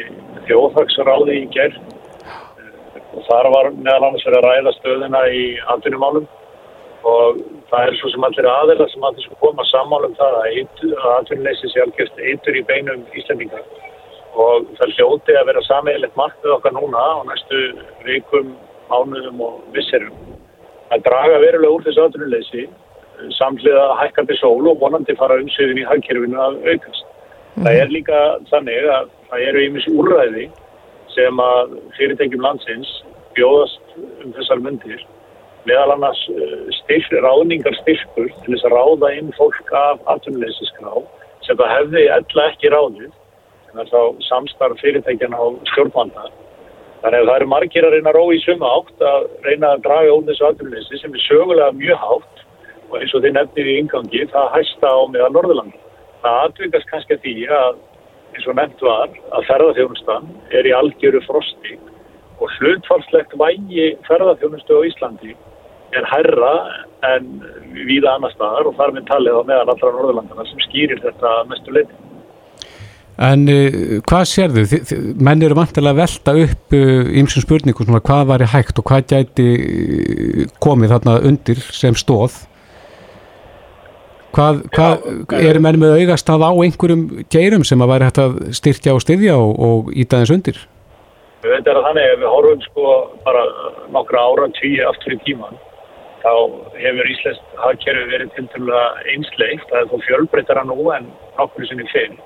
þjóðhagsráði í gerð og þar var meðal annars verið að ræða stöðina í andunumálum og það er svo sem allir aðeila sem allir sko koma sammálum það að, að andunuleysi sé algjörst eitur í beinum Íslandingar og það hljóti að vera sammeilegt markið okkar núna á næstu vikum, mánuðum og visserum að draga verulega úr þessu aðrunuleysi samlega hækkandi sól og vonandi fara umsöðin í hagkerfinu að aukast. Mm. Það er líka þannig að það eru einmis úrræði sem að fyrirtækjum landsins bjóðast um þessar myndir meðal annars eh, styrk, ráðningar styrkur til þess að ráða inn fólk af aðrunleysiskrá sem það hefði ella ekki ráðið en það er þá samstarf fyrirtækjana á stjórnvandar Þannig að það eru margir að reyna að rói í suma átt að reyna að draga ón þessu aðrunleysi sem er sögulega mjög hátt og eins og þið nefnir í yngangi það hæsta á meðal Norðurlandi. Það aðvikast kannski að því að eins og nefnt var að ferðarþjónustan er í algjöru frosti og hlutfalslegt vægi ferðarþjónustu á Íslandi er herra en viða annar staðar og þar með talið á meðal allra Norðurlandana sem skýrir þetta mestu leiti. En uh, hvað sér þau? Menn eru vantilega að velta upp ymsum uh, spurningum svona hvað var í hægt og hvað gæti uh, komið þarna undir sem stóð. Hvað, hvað eru menn með augast að á einhverjum geirum sem að væri hægt að styrkja og styðja og, og íta þess undir? Þetta er að þannig að við horfum sko bara nokkra ára tíu aftur í tíman þá hefur Íslands hafkerfi verið til dæla einsleikt það er þó fjölbreytara nú en nokkur sem er fyrir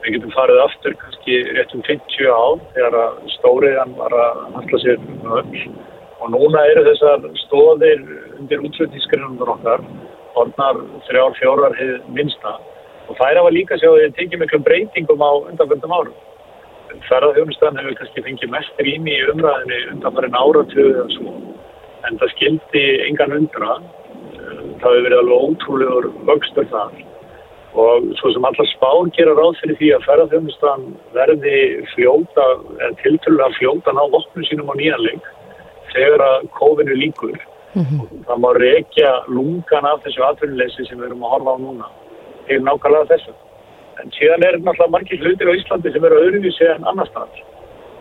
Við getum farið aftur kannski rétt um 50 ár þegar að stóriðan var að handla sér um öll og núna eru þessar stóðir undir útflutningsgrinnundur okkar orðnar þrjár, fjórar hefur minsta og þær hafa líka sér að þið tekið miklum breytingum á undanfjöldum árum. Ferðarþjónustan hefur kannski fengið mest rými í umræðinni undanfærin áratöðu eða svo en það skildi engan undra. Það hefur verið alveg ótrúlegur vöxtur þar og svo sem allar spán gera ráð fyrir því að ferðarþjónustan verði fljóta, eða tilturlega fljóta ná vopnum sínum á nýjanleik þegar að kófinu líkur mm -hmm. það má reykja lungan af þessu atvinnuleysi sem við erum að horfa á núna til nákvæmlega þessu en síðan er náttúrulega margir hlutir á Íslandi sem eru öðruvísi en annar stað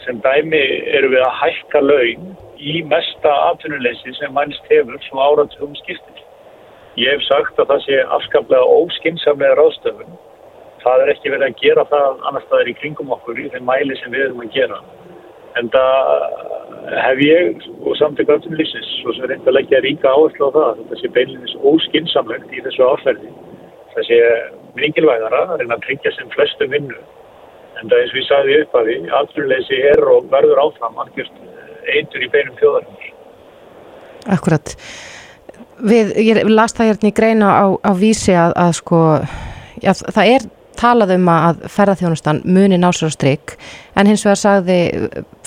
sem dæmi eru við að hækka laun í mesta atvinnuleysi sem mannst hefur svo áratugum skiptir. Ég hef sagt að það sé afskaplega óskinsamlega ráðstöfun. Það er ekki verið að gera það annar staðar í kringum okkur í þeim mæli sem við erum að gera. En það hef ég og samtök atvinnuleysis og sem reynda að leggja ríka áherslu á það. Þetta sé beinleginis óskinsamlegt í þessu áferði. Það sé mikilvægara reyna að tryggja sem flestum vinnu. En það eins og ég sagði upp að því, atvinnuleysi er og verður áfram algjörst eitur í beinum þjóðarins. Akkurat. Við, ég las það hérna í greina á, á vísi að, að sko, já, það er talað um að ferðarþjónustan muni násur á stryk en hins vegar sagði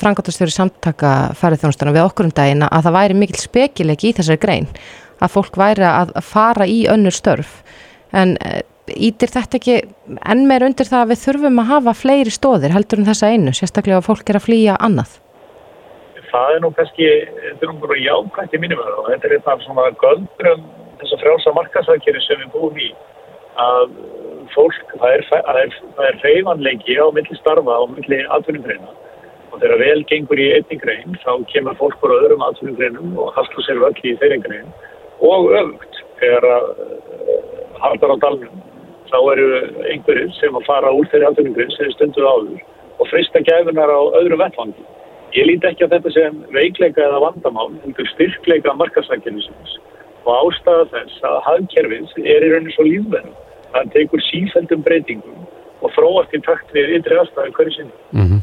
frangotastjóri samtaka ferðarþjónustana við okkur um dagina að það væri mikil spekilegi í þessari grein að fólk væri að fara í önnur störf en ítir þetta ekki enn meir undir það að við þurfum að hafa fleiri stóðir heldur en þessa einu, sérstaklega að fólk er að flýja annað? Það er nú kannski, þetta er nú bara jákvæmt í mínum og þetta er eitthvað svona göldur um þessa frjálsa markasækjari sem við búum í að fólk, það er, er, er reyfanleiki á milli starfa og milli atvinnugreina. Og þegar vel gengur í einni grein þá kemur fólk bara öðrum atvinnugreinum og haldur sér öll í þeirri grein. Og öfugt þegar að haldar á dalnum þá eru einhverjir sem að fara úr þeirri atvinnugrein sem er stunduð áður og frista gæfunar á öðru vettvangi. Ég líti ekki að þetta sem veikleika eða vandamál, heldur styrkleika markasækjarnisins og ástæða þess að hafðkerfins er í rauninu svo lífverð. Það tekur sífældum breytingum og fróast í takt við ytri aðstæðu hverju sinni. Mm -hmm.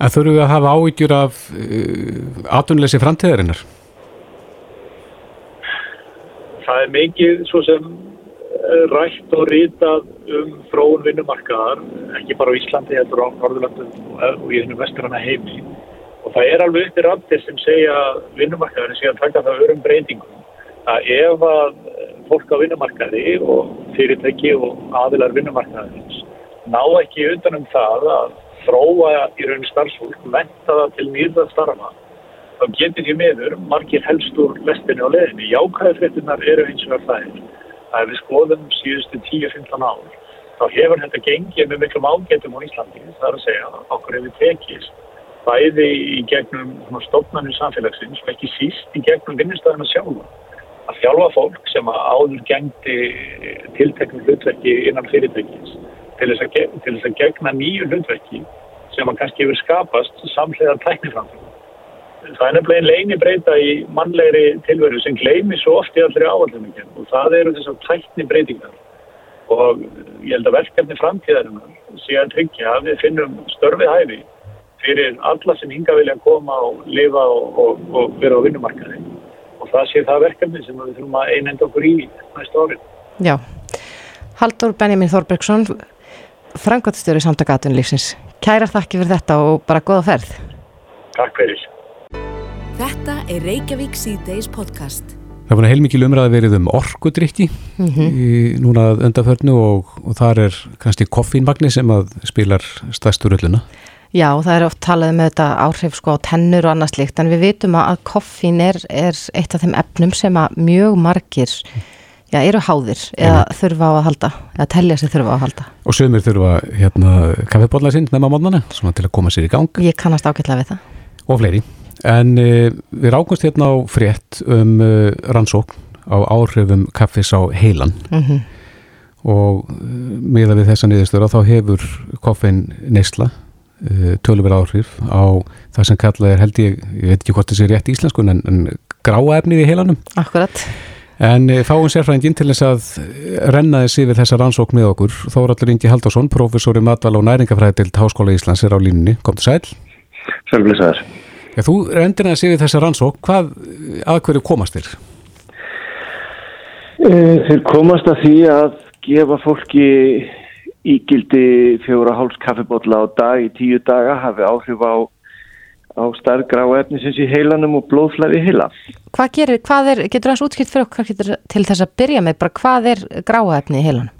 En þurfum við að hafa áhyggjur af uh, atvinnuleysi framtíðarinnar? Það er mikið svo sem rætt og rítað um fróun vinnumarkaðar, ekki bara á Íslandi, heldur á Norðurlandum og í þennum vesturana heimi. Og það er alveg uppið rattir sem segja að vinnumarkaðarinn sé að taka það örum breytingum. Að ef að fólk á vinnumarkaði og fyrirtæki og aðilar vinnumarkaðarins ná ekki utanum það að þróa í raun starfsfólk, menta það til nýrða starfa, þá getur því meður margir helst úr lestinni á leðinni. Jákæðfréttunar eru eins og það er. Það er við skoðum síðustu 10-15 ár. Þá hefur þetta gengið með miklum ágætum á Íslandi. Það er að segja okkur hefur tekist bæði í gegnum stofnarnir samfélagsins og ekki síst í gegnum vinnustæðina sjálfa. Að þjálfa fólk sem áður gengdi tilteknum hlutverki innan fyrirtækis til þess að, til þess að gegna nýju hlutverki sem að kannski hefur skapast samhliða tækniframfram. Það er nefnilega einn leini breyta í mannlegri tilveru sem gleimi svo oft í allri áallumingin og það eru þessar tækni breytingar og ég held að verkefni framtíðarinnar sé að tryggja að við finnum störfi hæfi fyrir alla sem hinga vilja koma og lifa og, og, og vera á vinnumarkaði og það sé það verkefni sem við þurfum að einenda okkur í næsta árin. Já, Haldur Benjamin Þorbergsson frangotstjóri samtakatunlýfsins. Kæra þakki fyrir þetta og bara goða ferð. Takk fyrir. Þetta er Reykjavík C-Days podcast. Það er búin að heilmikið umræði verið um orkudrykti mm -hmm. í núna öndaförnu og, og þar er kannski koffínvagnir sem að spilar stærstur ölluna. Já, það er oft talað með þetta áhrif sko á tennur og annað slikt en við vitum að koffín er, er eitt af þeim efnum sem að mjög margir já, eru háðir eða mm. þurfa á að halda eða telja sig þurfa á að halda. Og sögumir þurfa hérna kaffibólla sinn nefn á mótnana svona til að koma sér í gang. Ég kannast ágætla við það. Og fleiri. En uh, við rákumst hérna á frétt um uh, rannsókn á áhrifum kaffis á heilan mm -hmm. og uh, miða við þessa niðurstöra þá hefur koffin neysla tölur áhrif á það sem kallað er held ég, ég veit ekki hvort þessi er rétt íslenskun en, en gráaefnið í heilanum. Akkurat. En fáum sérfræðingin til þess að renna þessi við þessa rannsókn með okkur. Þóraldur Ingi Haldarsson, professor í matval og næringafræði til Háskóla Íslands er á línunni. Komdu sæl. Sælblísaður. Já, þú rendir sér við þessa rannsók, hvað að hverju komast þér? Þeir komast að því að gefa fólki ígildi fjóra háls kaffibotla á dag í tíu daga hafi áhrif á, á starf gráefnisins í heilanum og blóðflæði heila. Hvað gerir, hvað er, getur það útskilt fyrir okkur til þess að byrja með, bara hvað er gráefni í heilanum?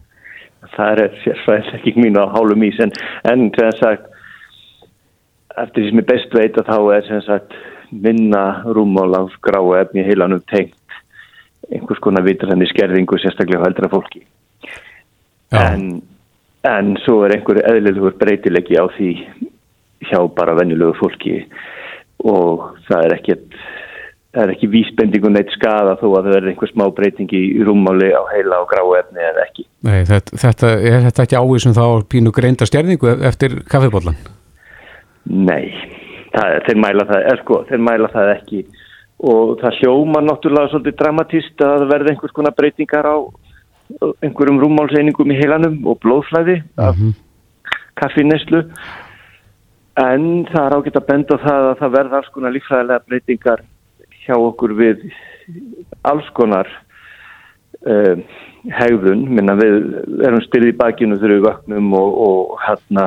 Það er sérfræðis ekki mín á hálum ís en, en þess að eftir því sem ég best veit að þá er sem sagt minna rúmál á gráu efni heilanum tengt einhvers konar vitur þannig skerðingu sérstaklega heldra fólki en, en svo er einhverju eðlilegur breytilegi á því hjá bara vennilegu fólki og það er ekkert það er ekki vísbendingun neitt skada þó að það verði einhver smá breyting í rúmmáli á heila og gráu efni eða ekki. Nei, þetta, þetta, er þetta ekki ávísum þá pínu greinda stjærningu eftir kaffibóllan? Nei, það, þeir, mæla það, er, sko, þeir mæla það ekki og það hljóma náttúrulega svolítið dramatíst að það verði einhvers konar breytingar á einhverjum rúmmálseiningum í heilanum og blóðflæði af mm -hmm. kaffineslu en það er ágætt að benda það að það verða alls konar lífræðilega breytingar hjá okkur við alls konar uh, hegðun, minna við erum styrðið í bakinu þegar við vaknum og, og hérna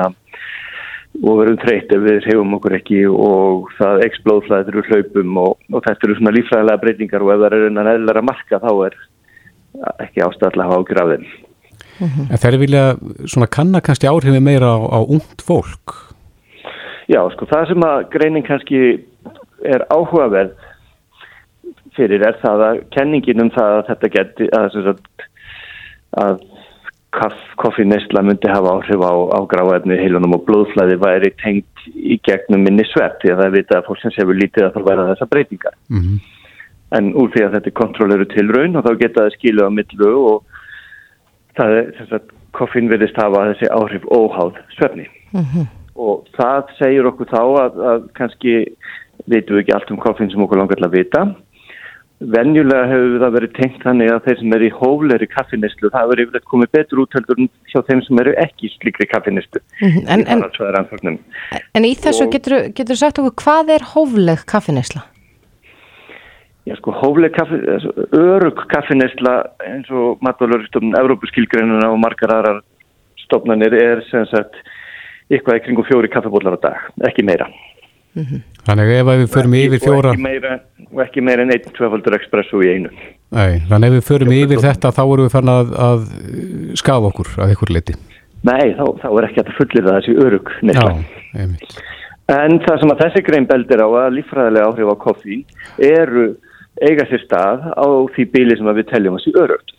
og verum þreytt ef við hefum okkur ekki og það eksplóðflæðir úr hlaupum og, og þetta eru svona lífræðilega breytingar og ef það er einan eðlar að marka þá er ekki ástæðilega hafa ágjur af þeim. Mm -hmm. En þeir vilja svona kanna kannski áhrifi meira á, á ungt fólk? Já, sko það sem að greinin kannski er áhugaverð fyrir er það að kenningin um það að þetta geti að, að, að koffinesla myndi hafa áhrif á, á gráefni heilunum og blóðflæði væri tengt í gegnum minni svert því að það er vitað að fólk sem séu lítið að það væri þessa breytingar mm -hmm. En úr því að þetta er kontrolleru til raun og þá geta það skilu á millu og það er þess að koffin verðist hafa þessi áhrif óháð sverni mm -hmm. og það segir okkur þá að, að kannski veitum við ekki allt um koffin sem okkur langar til að vita Venjulega hefur það verið tengt þannig að þeir sem eru í hófleri kaffineslu, það hefur yfirleitt komið betur útöldur hjá þeim sem eru ekki slikri kaffineslu. Mhm, en, en, en í þessu og, getur þú sagt okkur, hvað er hófleg kaffinesla? Já sko, hófleg kaffinesla, örug kaffinesla eins og matvaluristofnun, Európuskilgreinuna og margar aðrar stofnanir er sem sagt eitthvað í kringu fjóri kaffibólar á dag, ekki meira. Mm -hmm. Þannig ef við förum yfir fjóra... Og ekki meira, og ekki meira en einn tvefaldur expressu í einu. Nei, þannig ef við förum yfir þetta þá erum við fann að, að skafa okkur að ykkur liti. Nei, þá, þá er ekki að fullir það þessi örug neysla. En það sem að þessi grein beldir á að lífræðilega áhrif á koffín eru eiga sér stað á því bíli sem við teljum þessi örugt.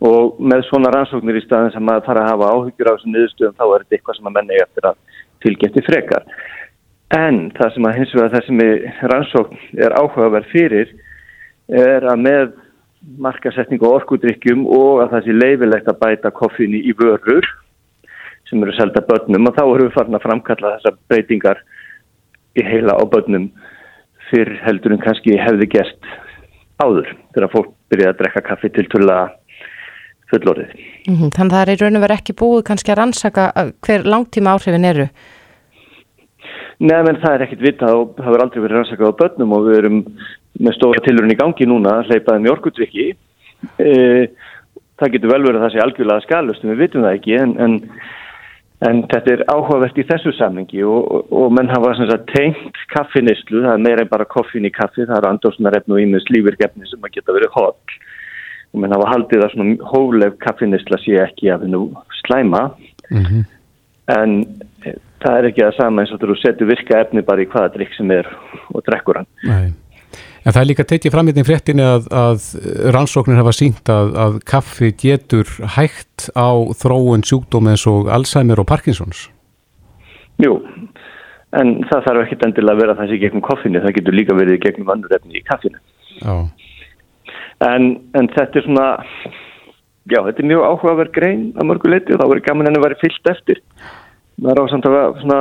Og með svona rannsóknir í staðin sem að fara að hafa áhyggjur á þessu niðurstöðum þá er þetta eitthvað sem að menna eftir að fylgjast í frekar. En það sem að hins vegar það sem rannsókn er áhugaverð fyrir er að með markasetning og orkudrykkjum og að það sé leifilegt að bæta koffinni í vörur sem eru selda börnum og þá eru við farin að framkalla þessar breytingar í heila á börnum fyrr heldur en kannski hefði gert áður þegar fólk byrjaði að drekka kaffi til tulla fullorðið. Mm -hmm, þannig að það er í raun og verið ekki búið kannski að rannsaka hver langtíma áhrifin eru? Nei, menn það er ekkit vita og það verður aldrei verið rannsakað á börnum og við erum með stóra tilurinn í gangi núna að hleypaði með orkudriki. E, það getur vel verið að það sé algjörlega skalust en við vitum það ekki en, en, en þetta er áhugavert í þessu sammingi og, og, og menn hafa tengt kaffinistlu, það er meira en bara koffin í kaffi, það eru andósnarefn og ímins lífirgefni sem að geta verið holl og menn hafa haldið að svona hófleg kaffinistla sé ekki að við nú slæma mm -hmm. en það er ekki að sama eins og þú setur virka efni bara í hvaða drikk sem er og drekkur hann. Nei. En það er líka tekið fram í því fréttinni að, að rannsóknir hafa sínt að, að kaffi getur hægt á þróun sjúkdómi eins og Alzheimer og Parkinsons. Jú, en það þarf ekki endilega að vera þessi gegnum koffinu, það getur líka verið gegnum andur efni í kaffinu. En, en þetta er svona, já, þetta er mjög áhugaverð grein að mörguleiti og þá verður gaman enn að vera fyllt eftir maður á samt að svona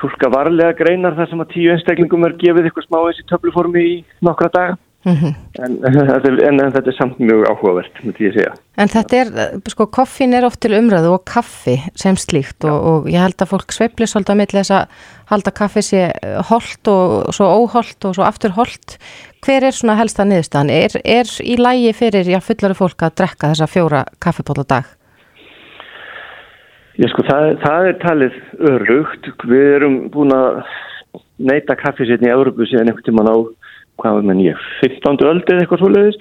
tólka varlega greinar þar sem að tíu einstaklingum er gefið eitthvað smá eins í töfluformi í nokkra daga mm -hmm. en, en, en þetta er samt mjög áhugavert með því að segja. En þetta er, sko, koffin er oft til umræðu og kaffi sem slíkt og, og ég held að fólk sveifli svolítið að milli þess að halda kaffi sé holdt og svo óholdt og svo aftur holdt. Hver er svona helsta niðurstaðan? Er, er í lægi fyrir já, fullari fólk að drekka þessa fjóra kaffipóla dag? Ég sko, það, það er talið örugt. Við erum búin að neyta kaffisitni í Európu síðan einhvern tíman á, hvað menn ég, 15. öldu eða eitthvað svoleiðis,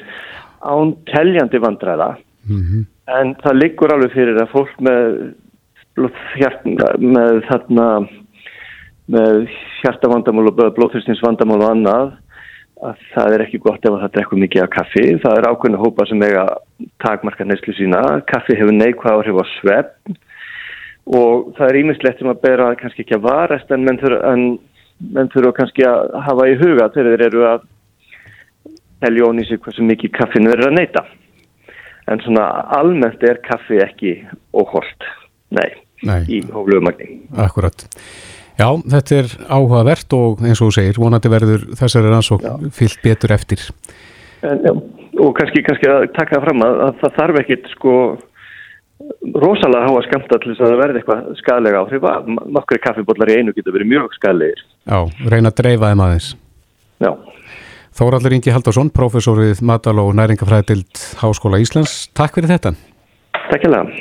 án teljandi vandræða. Mm -hmm. En það liggur alveg fyrir að fólk með, með þarna, með hjartavandamál og blóðþurstinsvandamál og annað, að það er ekki gott ef það drekkur mikið af kaffi. Það er ákveðinu hópa sem eiga takmarka neyslu sína. Kaffi hefur neikvæð áhrif á svepp og það er ímislegt sem að bera kannski ekki að varast en menn þurfa, kannski að hafa í huga þegar þeir eru að telja ón í sig hversu mikið kaffinu er að neyta. En svona almennt er kaffi ekki óholt, nei, Nei. í hóflugumagni. Akkurat. Já, þetta er áhugavert og eins og þú segir, vonandi verður þessari rannsókn fyllt betur eftir. En, já, og kannski, kannski að taka fram að, að það þarf ekkit sko rosalega háa skamta til þess að það verði eitthvað skadlega áhrif að nokkri kaffibóllar í einu getur verið mjög skadlegir. Já, reyna að dreifa þeim aðeins. Já. Þóraldur Ingi Haldarsson, professor við Matal og næringafræðild Háskóla Íslands. Takk fyrir þetta. Takk hjá það.